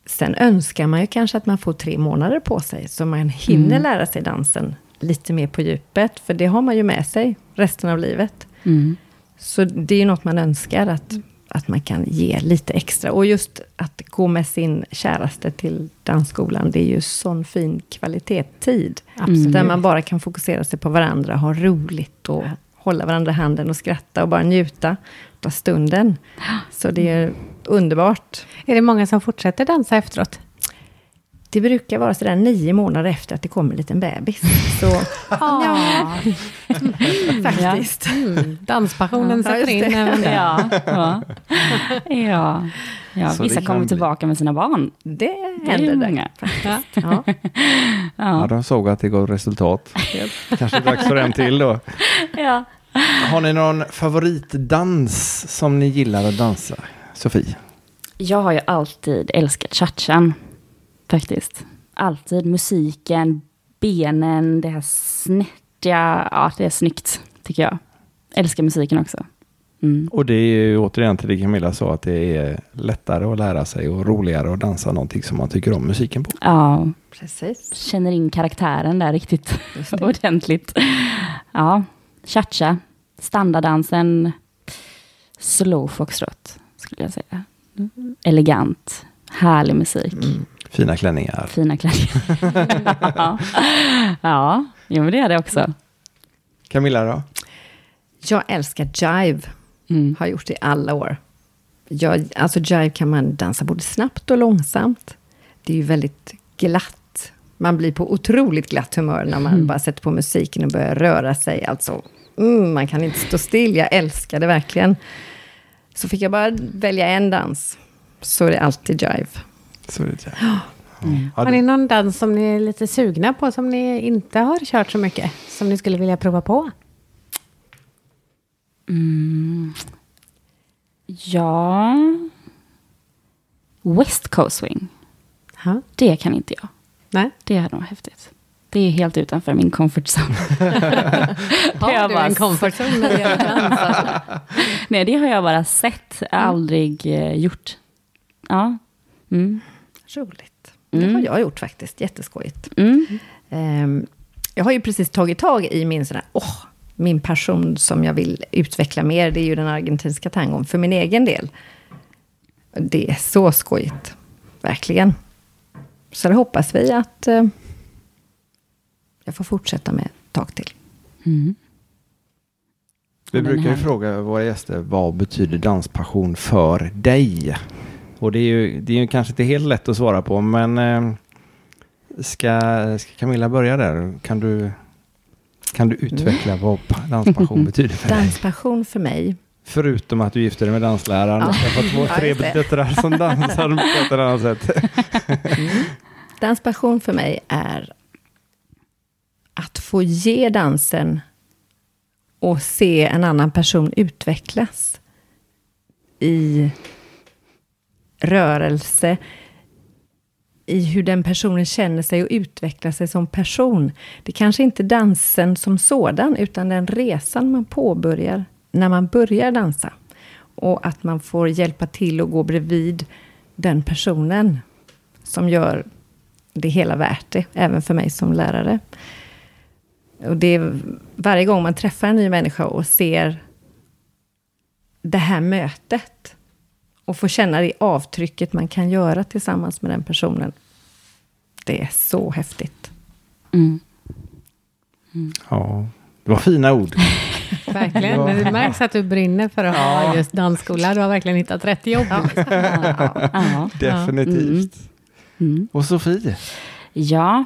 Sen önskar man ju kanske att man får tre månader på sig, så man hinner Mm. lära sig dansen lite mer på djupet, för det har man ju med sig resten av livet. Mm. Så det är ju något man önskar, att, att man kan ge lite extra. Och just att gå med sin käraste till dansskolan, det är ju sån fin kvalitetstid. Absolut. Där man bara kan fokusera sig på varandra, ha roligt och hålla varandra i handen och skratta och bara njuta av stunden. Så det är underbart. Är det många som fortsätter dansa efteråt? Det brukar vara sådär nio månader efter att det kommer en liten bebis. Så Ja. faktiskt. Mm, danspassionen Ja, sätter in det. även. Ja, ja. ja. ja vissa det kommer bli. tillbaka med sina barn. Det Det händer där. många. Ja. Ja. Ja, Ja. de såg att det gav resultat. Kanske dags för en till då. Ja. Har ni någon favoritdans som ni gillar att dansa? Sofie? Jag har ju alltid älskat cha-chan. Faktiskt. Alltid musiken, benen, det här snärtiga. Ja, det är snyggt tycker jag. Älskar musiken också. Mm. Och det är ju återigen till det Camilla sa att det är lättare att lära sig och roligare att dansa någonting som man tycker om musiken på. Ja, Precis. känner in karaktären där riktigt ordentligt. Ja, cha-cha, standarddansen, slow foxtrot skulle jag säga. Elegant, härlig musik, Mm. Fina klänningar. fina klänningar. ja, ja jo, men det är det också. Camilla då? Jag älskar jive. Mm. Har gjort det i alla år. Jag, alltså jive kan man dansa både snabbt och långsamt. Det är ju väldigt glatt. Man blir på otroligt glatt humör när man bara sätter på musiken och börjar röra sig. Alltså, mm, man kan inte stå still. Jag älskar det verkligen. Så fick jag bara välja en dans, så är det alltid jive. Så är det ja. Ja, Har det- ni någon dans som ni är lite sugna på, som ni inte har kört så mycket, som ni skulle vilja prova på? Mm. Ja... West Coast Swing, Ja. det kan inte jag. Nej. Det är nog häftigt. Det är helt utanför min comfort zone. Har jag du bara en comfort zone när det gäller dans? alltså? Nej, det har jag bara sett, aldrig eh, gjort. Ja. Mm. Roligt. Det Mm. har jag gjort faktiskt. Jätteskojigt. Mm. Ehm, jag har ju precis tagit tag i min sån här, åh, min passion som jag vill utveckla mer. Det är ju den argentinska tangon för min egen del. Det är så skojigt. Verkligen. Så det hoppas vi att eh, jag får fortsätta med ett tag till. Mm. Vi brukar ju fråga våra gäster vad betyder danspassion för dig? Och det är ju, det är ju kanske inte helt lätt att svara på, men eh, ska, ska Camilla börja där? Kan du, kan du utveckla vad pa- danspassion betyder för dig? Danspassion för mig. Förutom att du gifter dig med dansläraren och Ja. skaffat två, Ja, tre döttrar som dansar på ett annat sätt. Danspassion för mig är att få ge dansen och se en annan person utvecklas i rörelse, i hur den personen känner sig och utvecklar sig som person. Det kanske inte är dansen som sådan, utan den resan man påbörjar när man börjar dansa. Och att man får hjälpa till och gå bredvid den personen som gör det hela värt det, även för mig som lärare. Och det är varje gång man träffar en ny människa och ser det här mötet och får känna det avtrycket man kan göra tillsammans med den personen. Det är så häftigt. Mm. Ja, det var fina ord. Verkligen. Ja. Det märks att du brinner för att ha just dansskola. Du har verkligen hittat rätt jobb. Ja. Ja. Definitivt. Mm. Och Sofie? Ja,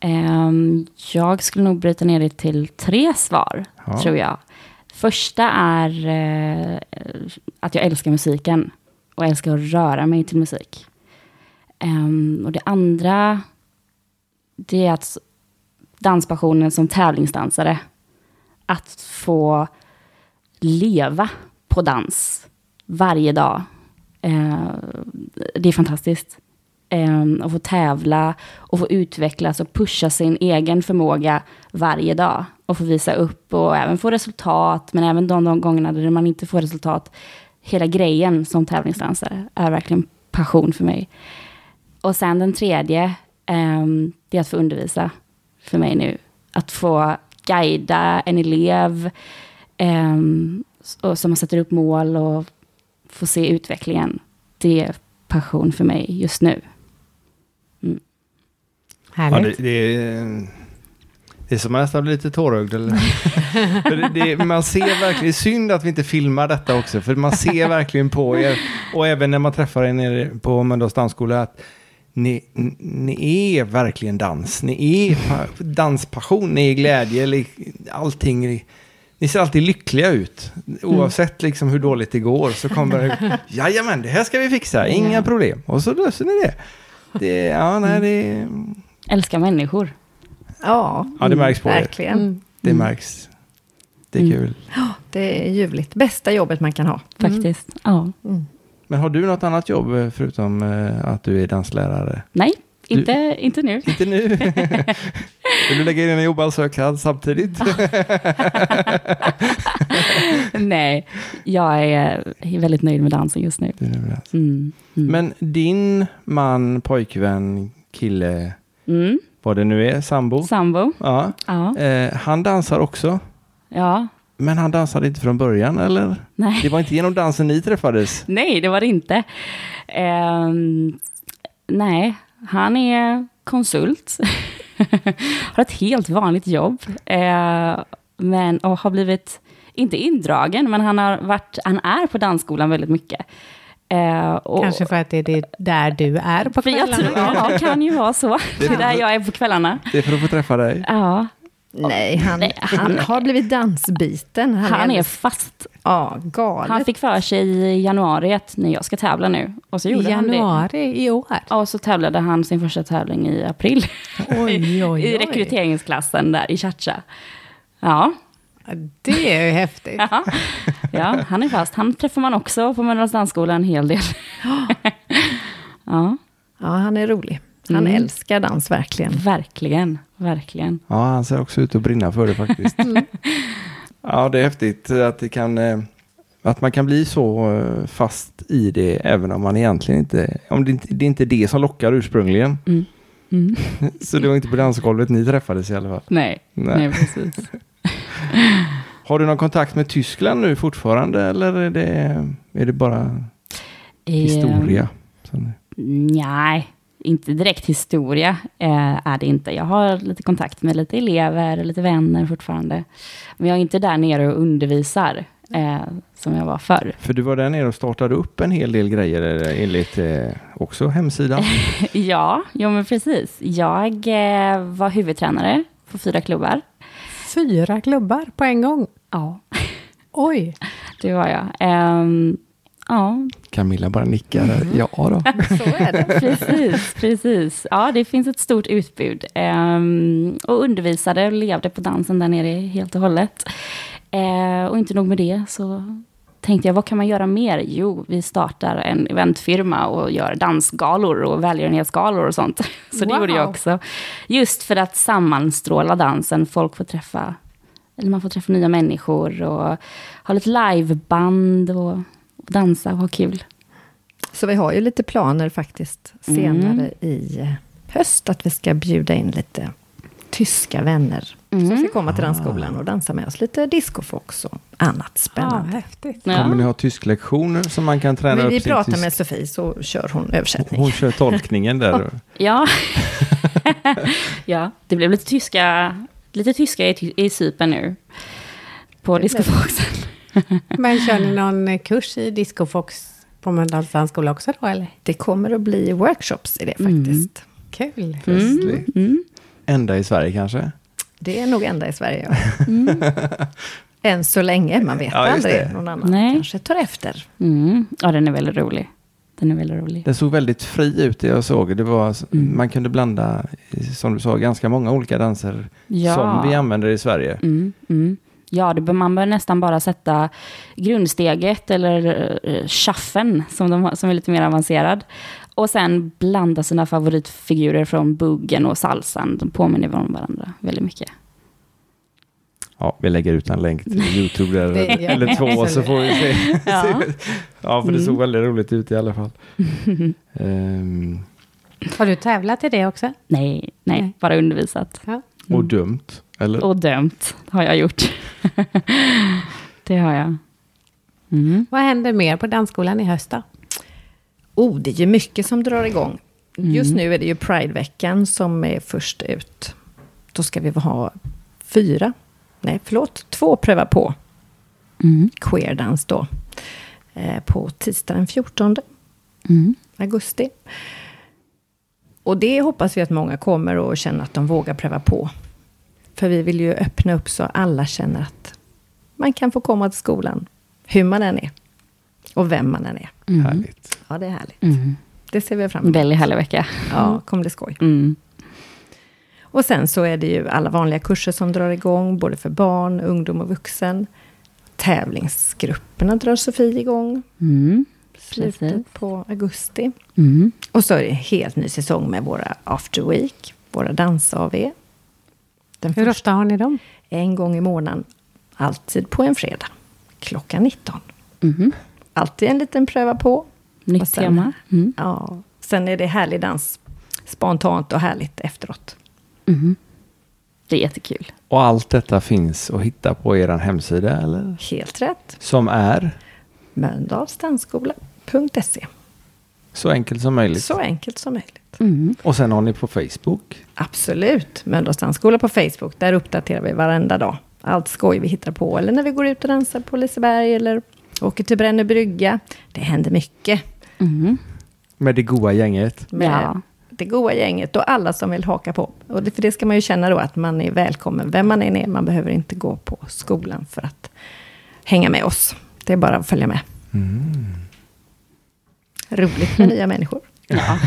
Ehm, jag skulle nog bryta ner det till tre svar, Ja. tror jag. Första är eh, att jag älskar musiken och älskar att röra mig till musik. Um, och det andra, det är att danspassionen som tävlingsdansare. Att få leva på dans varje dag. Uh, det är fantastiskt. Um, att få tävla och få utvecklas och pusha sin egen förmåga varje dag. Och få visa upp och även få resultat, men även de, de gångerna där man inte får resultat. Hela grejen som tävlingsdansare är verkligen passion för mig. Och sen den tredje, ehm, det är att få undervisa för mig nu. Att få guida en elev ehm, och som sätter upp mål och få se utvecklingen. Det är passion för mig just nu. Ja, Härligt. det, det, är, det är som man nästan blir lite tårögd. Eller? det, man ser verkligen, synd att vi inte filmar detta också, för man ser verkligen på er, och även när man träffar er nere på Mölndals dansskola, att ni, ni är verkligen dans. Ni är pa- danspassion, ni är glädje, allting. Ni, ser alltid lyckliga ut. Oavsett liksom hur dåligt det går så kommer det, jajamän, det här ska vi fixa, inga problem. Och så löser ni det. det ja, nej, det, Älskar människor. Ja, ja, det märks på er. verkligen. Mm. Det märks. Det är Mm. kul. Det är ljuvligt. Bästa jobbet man kan ha. Faktiskt. Ja. Mm. Men har du något annat jobb eh, förutom eh, att du är danslärare? Nej, Du- inte, inte nu. Inte nu. Vill du lägga in en jobbansökan samtidigt? Nej, jag är väldigt nöjd med dansen just nu. Mm. Mm. Men din man, pojkvän, kille, Mm. Vad det nu är, sambo. Sambo. Ja. Ja. Eh, han dansar också. ja. Men han dansade inte från början, eller? Nej. Det var inte genom dansen ni träffades? Nej, det var det inte. Ehm, nej, han är konsult. har ett helt vanligt jobb. Eh, men, och har blivit, inte indragen, men han, har varit, han är på dansskolan väldigt mycket. Eh, och, Kanske för att det är det där du är på jag tror, kvällarna. ja, kan ju vara så. Det är där jag är på kvällarna. Det är för att få träffa dig. Ja, Nej, han, Nej, han, han- har blivit dansbiten. han är alldeles- fast. Ja, galet. Han fick för sig i januari att nej, jag ska tävla nu. Och så gjorde han det. januari i år. Ja, Och så tävlade han sin första tävling i april. Oj, oj, oj. I rekryteringsklassen där i Chacha. Ja, Det är ju häftigt. ja, ja, han är fast. Han träffar man också på Mölndals dansskola en hel del. Ja, Ja, han är rolig. Han Mm. älskar dans verkligen. verkligen, verkligen. Ja, han ser också ut att brinna för det faktiskt. Ja, det är häftigt att, det kan, eh, att man kan bli så eh, fast i det även om man egentligen inte... Om det, inte, det är inte det som lockar ursprungligen. Mm. Mm. Så det var inte på dansgolvet ni träffades i alla fall. Nej, Nej. nej. precis. Har du någon kontakt med Tyskland nu fortfarande eller är det, är det bara historia? Som- Nej, inte direkt historia eh, är det inte. Jag har lite kontakt med lite elever, lite vänner fortfarande. Men jag är inte där nere och undervisar eh, som jag var förr. För du var där nere och startade upp en hel del grejer eh, enligt eh, också hemsidan. Ja, jo men precis. Jag eh, var huvudtränare på fyra klubbar. Fyra klubbar på en gång. Ja, Oj, det var jag. Ehm, ja, Camilla bara nickar. Ja då. Så är det. precis, precis. Ja, det finns ett stort utbud. Ehm, och undervisade och levde på dansen där nere helt och hållet. Eh, och inte nog med det så tänkte jag, vad kan man göra mer? Jo, vi startar en eventfirma och gör dansgalor och välgörenhetsgalor och sånt. Så det Wow. gjorde jag också. Just för att sammanstråla dansen. Folk får träffa, eller man får träffa nya människor och ha lite liveband och dansa och ha kul. Så vi har ju lite planer faktiskt senare Mm. i höst att vi ska bjuda in lite tyska vänner som Mm. ska komma till dansskolan och dansa med oss. Lite discofox och annat ja, spännande. häftigt. Kommer ni ha tysklektioner som man kan träna Men upp vi pratar tysk- med Sofie så kör hon översättning. Hon kör tolkningen där. Ja. ja, det blev lite tyska, lite tyska i, i Cypern nu. På discofoxen. Men kör ni någon kurs i discofox på Mölndals dansskola också då eller? Det kommer att bli workshops i det Mm. faktiskt. Kul. Festligt. Mm. enda i Sverige kanske? Det är nog enda i Sverige. Ja. Mm. Än så länge, man vet Ja, aldrig. det. Någon annan Nej. kanske tar efter. Mm. Ja, den är väldigt rolig. Den är väldigt rolig. Den såg väldigt fri ut det jag såg. Det var, Mm. Man kunde blanda, som du sa, ganska många olika danser Ja. som vi använder i Sverige. Mm, mm. Ja, det, bör- man bör nästan bara sätta grundsteget eller uh, chaffen som, de, har- som är lite mer avancerad. Och sen blanda sina favoritfigurer från buggen och salsan. De påminner om varandra väldigt mycket. Ja, vi lägger ut en länk till Youtube där, eller två så får vi se. Ja. ja, för det Mm. såg väldigt roligt ut i alla fall. Ehm, Har du tävlat i det också? Nej, nej, Nej. bara undervisat. Ja. och dumt, eller? Och dömt har jag gjort. det har jag. Mm. Vad händer mer på dansskolan i höst då? Oh, det är ju mycket som drar igång. Just Mm. nu är det ju Prideveckan som är först ut. Då ska vi ha fyra, nej förlåt, två pröva på Mm. queerdans då. Eh, på tisdag den 14 Mm. augusti. Och det hoppas vi att många kommer och känner att de vågar pröva på. För vi vill ju öppna upp så alla känner att man kan få komma till skolan, hur man än är. Och vem man än är. Mm. Härligt. Ja, det är härligt. Mm. Det ser vi fram emot. Väldigt härlig vecka. Ja, kommer det skoj. Mm. Och sen så är det ju alla vanliga kurser som drar igång, både för barn, ungdom och vuxen. Tävlingsgrupperna drar Sofie igång, Mm. slutet Precis. på augusti. Mm. Och så är det en helt ny säsong med våra After Week, våra dans-AV. Den Hur ofta har ni dem? en gång i månaden, alltid på en fredag, klockan 19. Mm. Alltid en liten pröva på. Nytt sen- tema. Mm. Ja, sen är det härlig dans, spontant och härligt efteråt. Mm. Det är jättekul. Och allt detta finns att hitta på er hemsida, eller? Helt rätt. Som är Mölndalsdansskola.se. så enkelt som möjligt. Så enkelt som möjligt. Mm. Och sen har ni på Facebook. Absolut. Mölndals dansskola på Facebook. Där uppdaterar vi varenda dag. Allt skoj vi hittar på. Eller när vi går ut och dansar på Liseberg. Eller åker till Brännö brygga. Det händer mycket. Mm. Med det goda gänget. Med Ja. det goa gänget och alla som vill haka på. Och det, för det ska man ju känna då att man är välkommen. Vem man än är. Man behöver inte gå på skolan för att hänga med oss. Det är bara att följa med. Roligt med nya människor. Ja.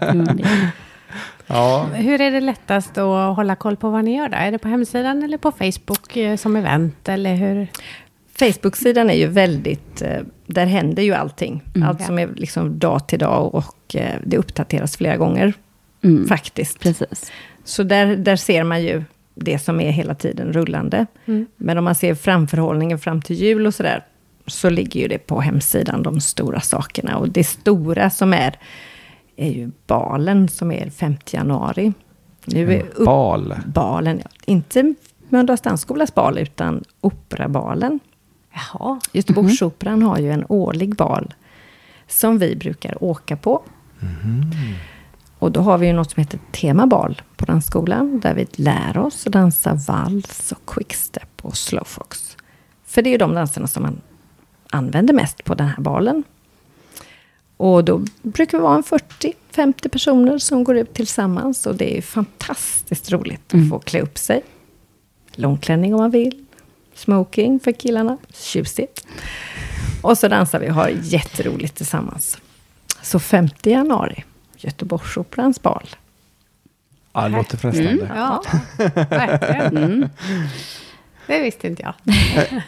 Mm, Ja, Hur är det lättast att hålla koll på vad ni gör då? Är det på hemsidan eller på Facebook eh, som event? Eller hur? Facebook-sidan är ju väldigt, eh, där händer ju allting. Mm. Allt som är liksom dag till dag och eh, det uppdateras flera gånger Mm. faktiskt. Precis. Så där, där ser man ju det som är hela tiden rullande. Mm. Men om man ser framförhållningen fram till jul och sådär, så ligger ju det på hemsidan, de stora sakerna. Och det stora som är, är ju balen som är 5 januari. Nu är upp, bal. balen, ja. inte Mölndals dansskolas bal, utan operabalen. Jaha. Göteborgsoperan har ju en årlig bal som vi brukar åka på. Och då har vi ju något som heter temabal på dansskolan. Där vi lär oss att dansa vals och quickstep och slowfox. För det är ju de danserna som man använder mest på den här balen. Och då brukar vi vara en 40-50 personer som går ut tillsammans. Och det är fantastiskt roligt Mm. att få klä upp sig. Långklänning om man vill. Smoking för killarna. Tjusigt. Och så dansar vi och har jätteroligt tillsammans. Så 5 januari, Göteborgsoperans bal. Ja, det låter frestande. Mm. Ja, verkligen. Mm. Det visste inte jag.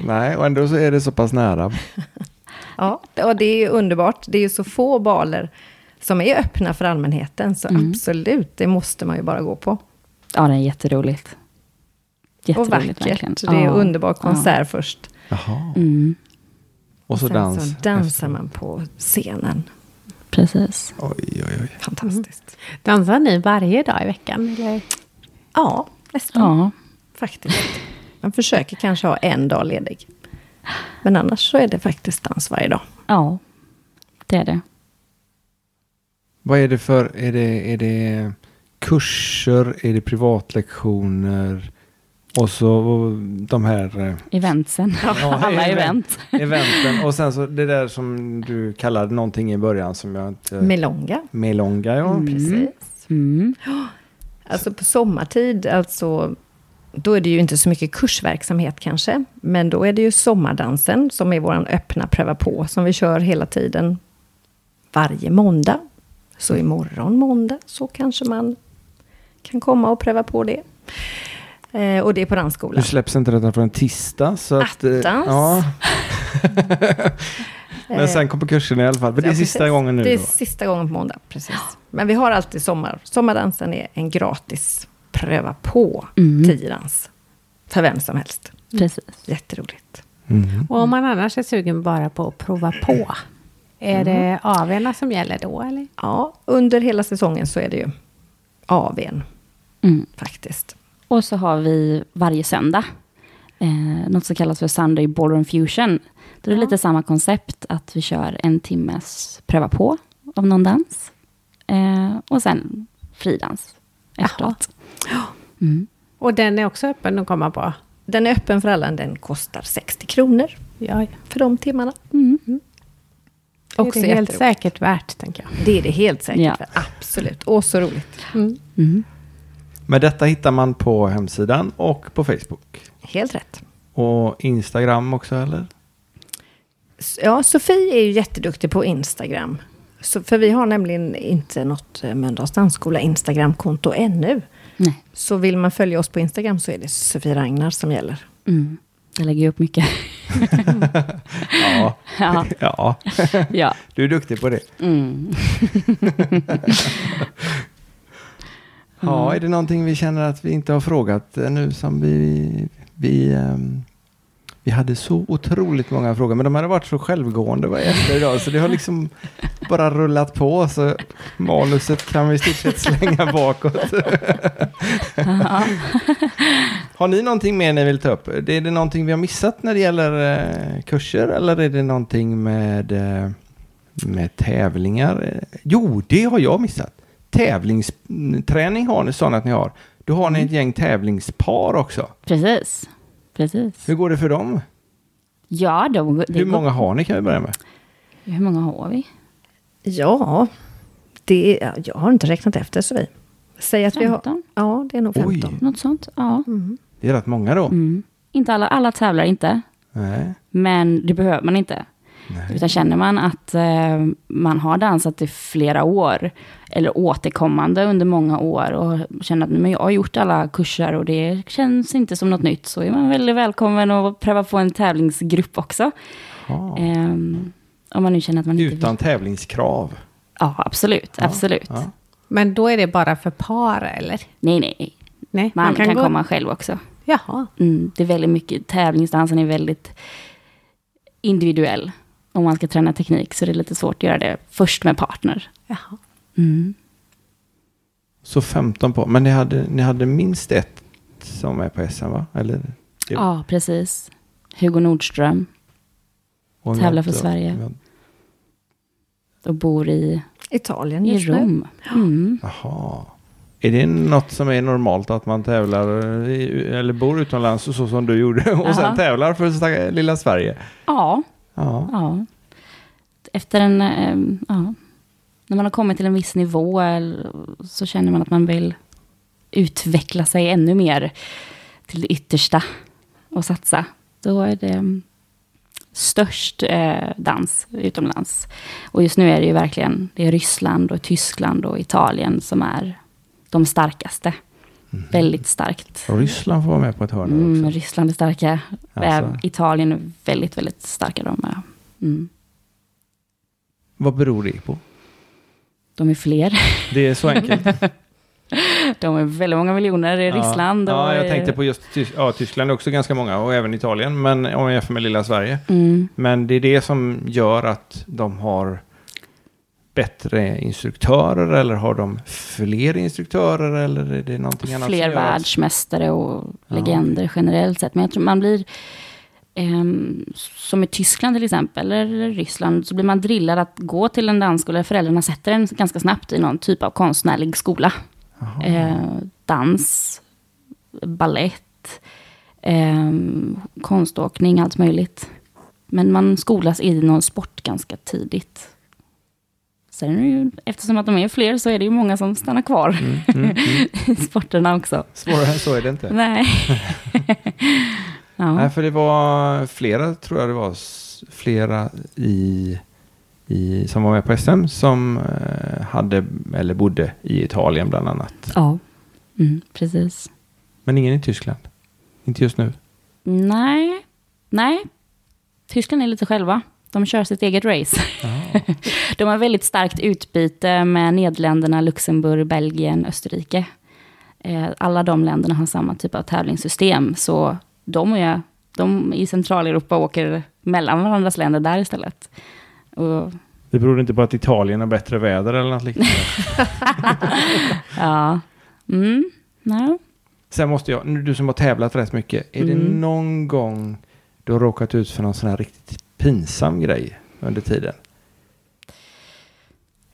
Nej, och ändå så är det så pass nära. Ja, och det är ju underbart. Det är ju så få baler som är öppna för allmänheten. Så Mm. absolut, det måste man ju bara gå på. Ja, det är jätteroligt. Och vackert. verkligen. Det är Ja. underbar konsert först. Jaha. Mm. Och så Sen dans. så dansar man på scenen. Precis. Oj, oj, oj. Fantastiskt. Dansar ni varje dag i veckan? Eller? Ja, nästan. Ja. Faktiskt. Man försöker kanske ha en dag ledig. Men annars så är det faktiskt dans varje dag. ja, det är det. Vad är det för, är det, är det kurser, är det privatlektioner och så de här eh, Eventsen. Ja, Alla event. event. eventen och sen så det där som du kallade någonting i början som jag inte... Melonga. Melonga, ja. Mm. Precis. Mm. Alltså på sommartid, alltså, då är det ju inte så mycket kursverksamhet kanske. Men då är det ju sommardansen som är vår öppna pröva på, som vi kör hela tiden varje måndag. Så imorgon måndag så kanske man kan komma och pröva på det. Eh, och det är på Nu dansskolan. släpps inte detta på en tisdag. Så att, eh, ja. Men sen kommer kursen i alla fall. Men det är Ja, sista precis. gången nu Det är då. sista gången på måndag, precis. Men vi har alltid sommar. Sommardansen är en gratis pröva på Mm. tiodans. För vem som helst. Precis. Jätteroligt. Mm. Och om man annars är sugen bara på att prova på, är det AWn som gäller då eller? Ja, under hela säsongen så är det ju AWn Mm. faktiskt. Och så har vi varje söndag eh, något som kallas för Sunday Ballroom Fusion. Då är det Ja. lite samma koncept, att vi kör en timmes pröva på av någon dans. Eh, och sen fridans efteråt. Mm. Och den är också öppen att komma på? Den är öppen för alla, den kostar 60 kronor Ja, för de timmarna. Mm. det Också är det helt säkert värt, tänker jag. Det är det helt säkert. Ja. för. Absolut. Och så roligt. Mm. Men detta hittar man på hemsidan och på Facebook. Helt rätt. Och Instagram också eller? Ja, Sofie är ju jätteduktig på Instagram. Så, för vi har nämligen inte något eh, Mölndals dansskola Instagram-konto ännu. Nej. Så vill man följa oss på Instagram så är det Sofie Ragnar som gäller. Mm. Jag lägger upp mycket. Ja. ja. ja, ja. du är duktig på det. Mm. Ja, är det någonting vi känner att vi inte har frågat eh, nu som vi... Vi, ehm, vi hade så otroligt många frågor, men de hade varit så självgående var efter idag, så det har liksom bara rullat på. Så manuset kan vi i stort sett slänga bakåt. Har ni någonting mer ni vill ta upp? Är det någonting vi har missat när det gäller eh, kurser eller är det någonting med, eh, med tävlingar? Jo, det har jag missat. Tävlingsträning har ni sån att ni har. Då har ni ett gäng tävlingspar också. Precis. Precis. Hur går det för dem? Ja, de, det Hur går- många har ni kan vi börja med? Hur många har vi? Ja, det är, jag har inte räknat efter Sofie. Säg att vi har... 15? Ja, det är nog Oj. 15. Något sånt? Ja. Mm. Det är rätt många då. Mm. Inte alla, alla tävlar inte, Nej. men det behöver man inte. Nej. Utan känner man att eh, man har dansat i flera år, eller återkommande under många år, och känner att men jag har gjort alla kurser och det känns inte som något nytt, så är man väldigt välkommen att pröva på en tävlingsgrupp också. Ehm, om man nu känner att man inte Utan vill. tävlingskrav. Ja, absolut. Ja, absolut. ja. Men då är det bara för par, eller? Nej, nej, nej. Nej, Man, kan, gå- komma själv också. Jaha. Mm, det är väldigt mycket, tävlingsdansen är väldigt individuell. Om man ska träna teknik så är det lite svårt att göra det först med partner. Jaha. Mm. Så 15 på. Men ni hade, ni hade minst ett som är på SM va? Eller? Ja, precis. Hugo Nordström tävlar för Sverige. jag- och bor i, Italien i just nu. Rom. Mm. Jaha. Är det något som är normalt att man tävlar i, eller bor utomlands så som du gjorde och sen Aha. tävlar för lilla Sverige? Ja, Ja. ja. Efter en... Ehm, ja. När man har kommit till en viss nivå så känner man att man vill utveckla sig ännu mer till det yttersta och satsa. Då är det ehm, störst eh, dans utomlands. Och just nu är det ju verkligen det är Ryssland och Tyskland och Italien som är de starkaste. Väldigt starkt. Och Ryssland får vara med på ett hörn Mm, också. Ryssland är starka. Alltså. Italien är väldigt, väldigt starka de är. Mm. Vad beror det på? De är fler. Det är så enkelt. De är väldigt många miljoner i Ryssland. Ja, och, ja jag eh, tänkte på just Tys- ja, Tyskland är också ganska många och även Italien. Men om jag jämför med lilla Sverige. Mm. Men det är det som gör att de har bättre instruktörer eller har de fler instruktörer eller är det någonting annat Fler världsmästare och Ja. legender generellt sett. Men jag tror man blir, ehm, som i Tyskland till exempel, eller Ryssland, så blir man drillad att gå till en dansskola. Föräldrarna sätter en ganska snabbt i någon typ av konstnärlig skola. Eh, dans, ballett, eh, konståkning, allt möjligt. Men man skolas i någon sport ganska tidigt. Sen ju, eftersom att de är fler så är det ju många som stannar kvar Mm, mm, mm. i sporterna också. Svårare än så är det inte. Nej. ja. Nej, för det var flera, tror jag det var, flera i, i, som var med på SM som eh, hade, eller bodde i Italien bland annat. ja. Mm, precis. Men ingen i Tyskland. Inte just nu. Nej. Nej. Tyskland är lite själva. De kör sitt eget race. De har väldigt starkt utbyte med Nederländerna, Luxemburg, Belgien, Österrike. Eh, Alla de länderna har samma typ av tävlingssystem. Så de, är, de i Centraleuropa åker mellan varandras länder där istället. Och, Det beror inte på att Italien har bättre väder eller något liknande. ja. Mm. No. Sen måste jag, nu du som har tävlat rätt mycket, är det Mm. någon gång du har råkat ut för någon sån här riktigt pinsam grej under tiden?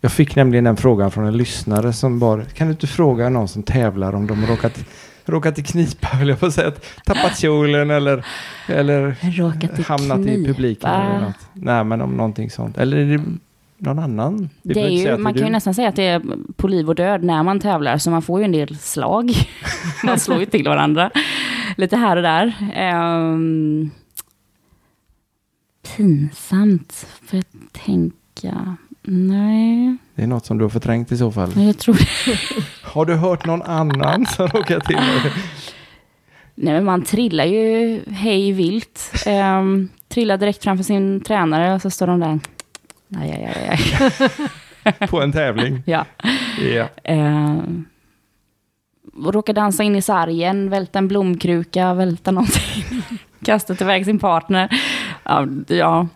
Jag fick nämligen den frågan från en lyssnare som bara, kan du inte fråga någon som tävlar om de har råkat, råkat i knipa, vill jag på säga, tappat kjolen eller, eller i hamnat i knipa. publiken eller något. Nej, men om någonting sånt. Eller är det någon annan? Det är ju, man kan ju du. nästan säga att det är på liv och död när man tävlar, så man får ju en del slag. man slår ju till varandra lite här och där. Ehm, pinsamt, får jag tänka. Nej, Det är något som du har förträngt i så fall. men jag tror Har du hört någon annan som råkat till? Nej, men man trillar ju hej vilt. Um, trillar direkt framför sin tränare och så står de där. Aj, aj, aj. på en tävling? Ja. Ja. Um, råkar dansa in i sargen, välta en blomkruka, välta någonting. Kastat iväg sin partner. Ja, ja.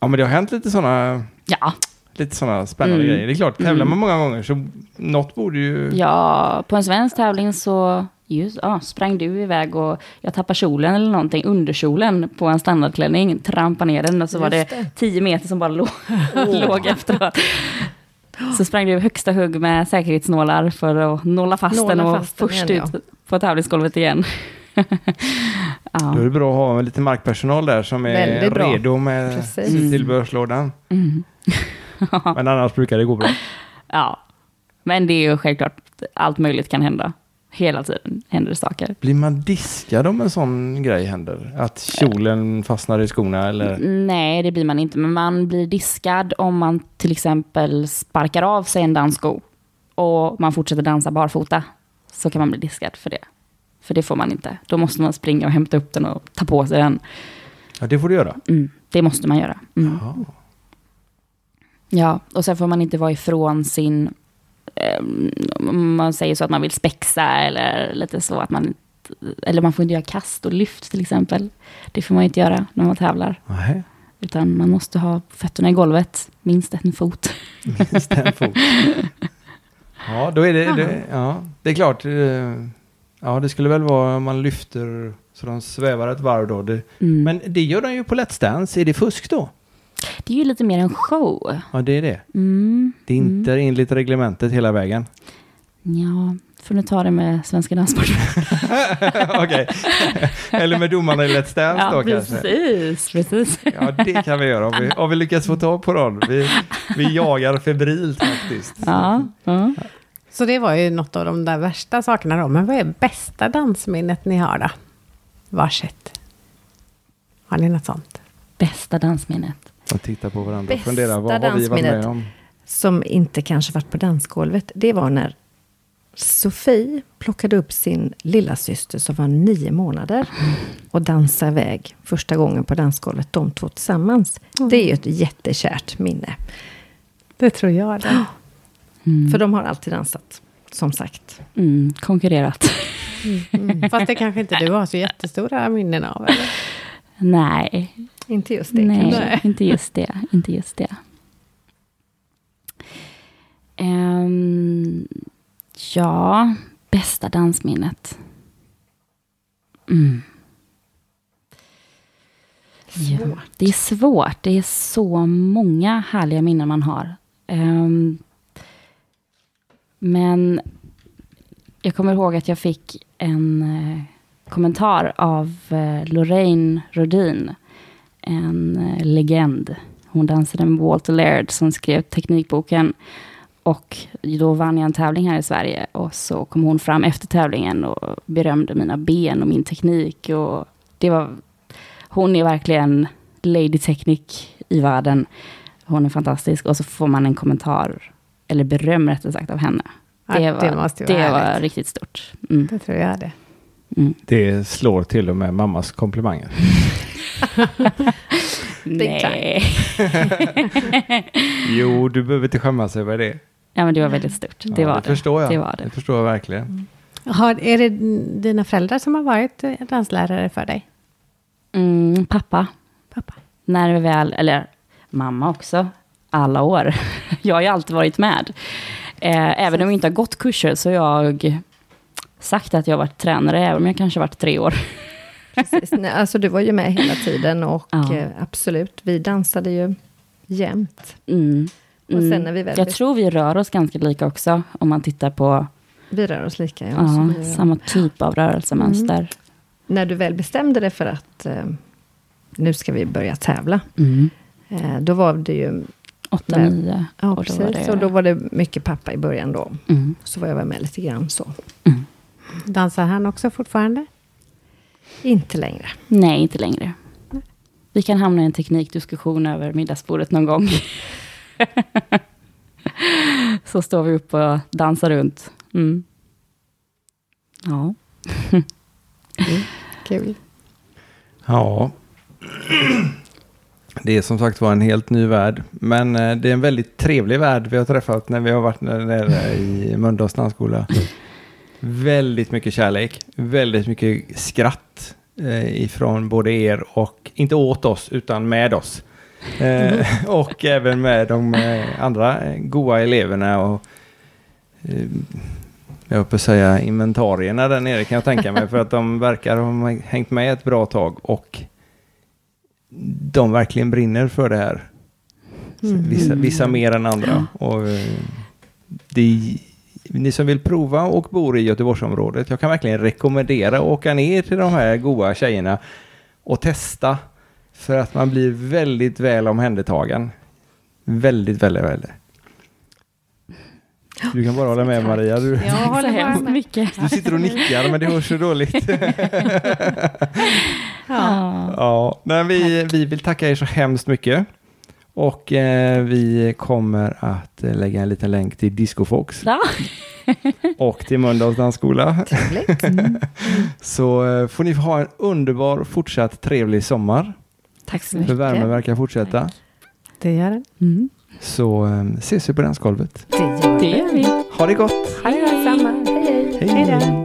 Ja, men det har hänt lite sådana ja. lite såna spännande Mm. grejer. Det är klart, tävlar Mm. man många gånger så något borde ju... Ja, på en svensk tävling så just, ja, sprang du iväg och jag tappade kjolen eller någonting, underkjolen på en standardklänning, trampade ner den och så var det Just det. 10 meter som bara låg, låg efteråt. Så sprang du högsta hugg med säkerhetsnålar för att nåla fast Nåla den och fast den först igen, ut på tävlingsgolvet igen. Då ja. är det bra att ha lite markpersonal där som är redo med Precis. sin tillbehörslådan. Mm. Men annars brukar det gå bra. ja, men det är ju självklart, allt möjligt kan hända. Hela tiden händer det saker. Blir man diskad om en sån grej händer? Att kjolen fastnar i skorna eller? Nej, det blir man inte. Men man blir diskad om man till exempel sparkar av sig en danssko och man fortsätter dansa barfota. Så kan man bli diskad för det. För det får man inte. Då måste man springa och hämta upp den och ta på sig den. Ja, det får du göra. Mm, det måste man göra. Mm. Ja, och sen får man inte vara ifrån sin... Eh, man säger så att man vill spexa eller lite så att man... Eller man får inte göra kast och lyft till exempel. Det får man inte göra när man tävlar. Nej, Utan man måste ha fötterna i golvet, minst en fot. minst en fot. Ja, då är det, det, ja, det är klart. Ja, det skulle väl vara om man lyfter så de svävar ett varv då. Det, Mm. men det gör de ju på Let's Dance. Är det fusk då? det är ju lite mer en show. Ja, det är det. Mm. Det är inte enligt reglementet hela vägen. Ja, får nu ta det med Svenska Danssportförbundet. Okej. Eller med domarna i Let's Dance då Ja, kanske. precis, precis. Ja, det kan vi göra om vi, om vi lyckas få tag på dem. Vi, vi jagar febrilt faktiskt. Ja, ja. Så det var ju något av de där värsta sakerna då. Men vad är bästa dansminnet ni har då? Varsitt. Har ni något sånt? Bästa dansminnet. Och titta på varandra och Bästa fundera, vad har vi varit med dansminnet. om? som inte kanske varit på dansgolvet, det var när Sofie plockade upp sin lilla syster som var nio månader och dansade iväg första gången på dansgolvet, de två tillsammans. Det är ju ett jättekärt minne. Det tror jag det. Mm. För de har alltid dansat, som sagt. Mm, konkurrerat. Mm. Fast det kanske inte du har så jättestora minnen av. Eller? Nej, Inte just det nej kanske. inte just det. Inte just det. Ehm, ja, bästa dansminnet. Mm. Ja, det är svårt. Det är så många härliga minnen man har. Ehm, men jag kommer ihåg att jag fick en eh, kommentar av eh, Lorraine Rodin, en eh, legend. Hon dansade med Walter Laird som skrev teknikboken. Och då vann jag en tävling här i Sverige. Och så kom hon fram efter tävlingen och berömde mina ben och min teknik. Och det var, hon är verkligen Lady Technic i världen. Hon är fantastisk. Och så får man en kommentar, eller beröm rättare sagt, av henne. Ja, Det var, det det vara var riktigt stort. Mm. Det tror jag det. Mm. Det slår till och med mammas komplimanger. Nej. Jo, du behöver inte skämmas över det. Ja, men det var väldigt stort. Det Ja, var det. det. Förstår jag. Det var det. Det förstår jag verkligen. Har, är det dina föräldrar som har varit danslärare för dig? Mm, pappa, Pappa? när vi väl, eller mamma också, alla år. Jag har ju alltid varit med. Eh, även om jag inte har gått kurser så har jag sagt att jag varit tränare, även om jag kanske varit tre år. Precis. Nej, alltså du var ju med hela tiden och Ja. eh, absolut, vi dansade ju jämt. Mm. Och sen Mm. väl Jag tror vi rör oss ganska lika också, om man tittar på Vi rör oss lika. Ja, ja, samma typ av rörelsemönster. När du väl bestämde dig för att eh, nu ska vi börja tävla, Mm. eh, då var det ju... Åtta, Nej. nio. Ja, Och då precis. var det- Och då var det mycket pappa i början då. Mm. Så var jag väl med lite grann så. Dansar han också fortfarande? Inte längre. Nej, inte längre. Vi kan hamna i en teknikdiskussion över middagsbordet någon gång. Så står vi upp och dansar runt. Mm. Ja. Kul. Ja. Det är som sagt var en helt ny värld. Men eh, det är en väldigt trevlig värld vi har träffat när vi har varit nere i Mölndals dansskola. Väldigt mycket kärlek, väldigt mycket skratt eh, ifrån både er och, inte åt oss, utan med oss. Eh, och även med de andra goa eleverna och jag höll på att säga inventarierna där nere kan jag tänka mig för att de verkar ha hängt med ett bra tag och de verkligen brinner för det här. Vissa, vissa mer än andra. Och, eh, det, ni som vill prova och bor i Göteborgsområdet, jag kan verkligen rekommendera att åka ner till de här goa tjejerna och testa för att man blir väldigt väl omhändertagen. Väldigt, väldigt väl. Du kan bara hålla med Maria. Du, Jag håller hemskt mycket. du sitter och nickar men det hörs så dåligt. Ja. Ja, men vi, vi vill tacka er så hemskt mycket. Och eh, vi kommer att eh, lägga en liten länk till Disco Fox Ja. och till Mölndals dansskola. Trevligt. Så eh, får ni ha en underbar fortsatt trevlig sommar. Tack så För mycket. värmen verkar fortsätta. Det gör den. Mm. Så eh, ses vi på dansgolvet. Det gör Det gör vi. Ha det gott! Hej, hej. Samma. Hej, hej. Hej! Hej.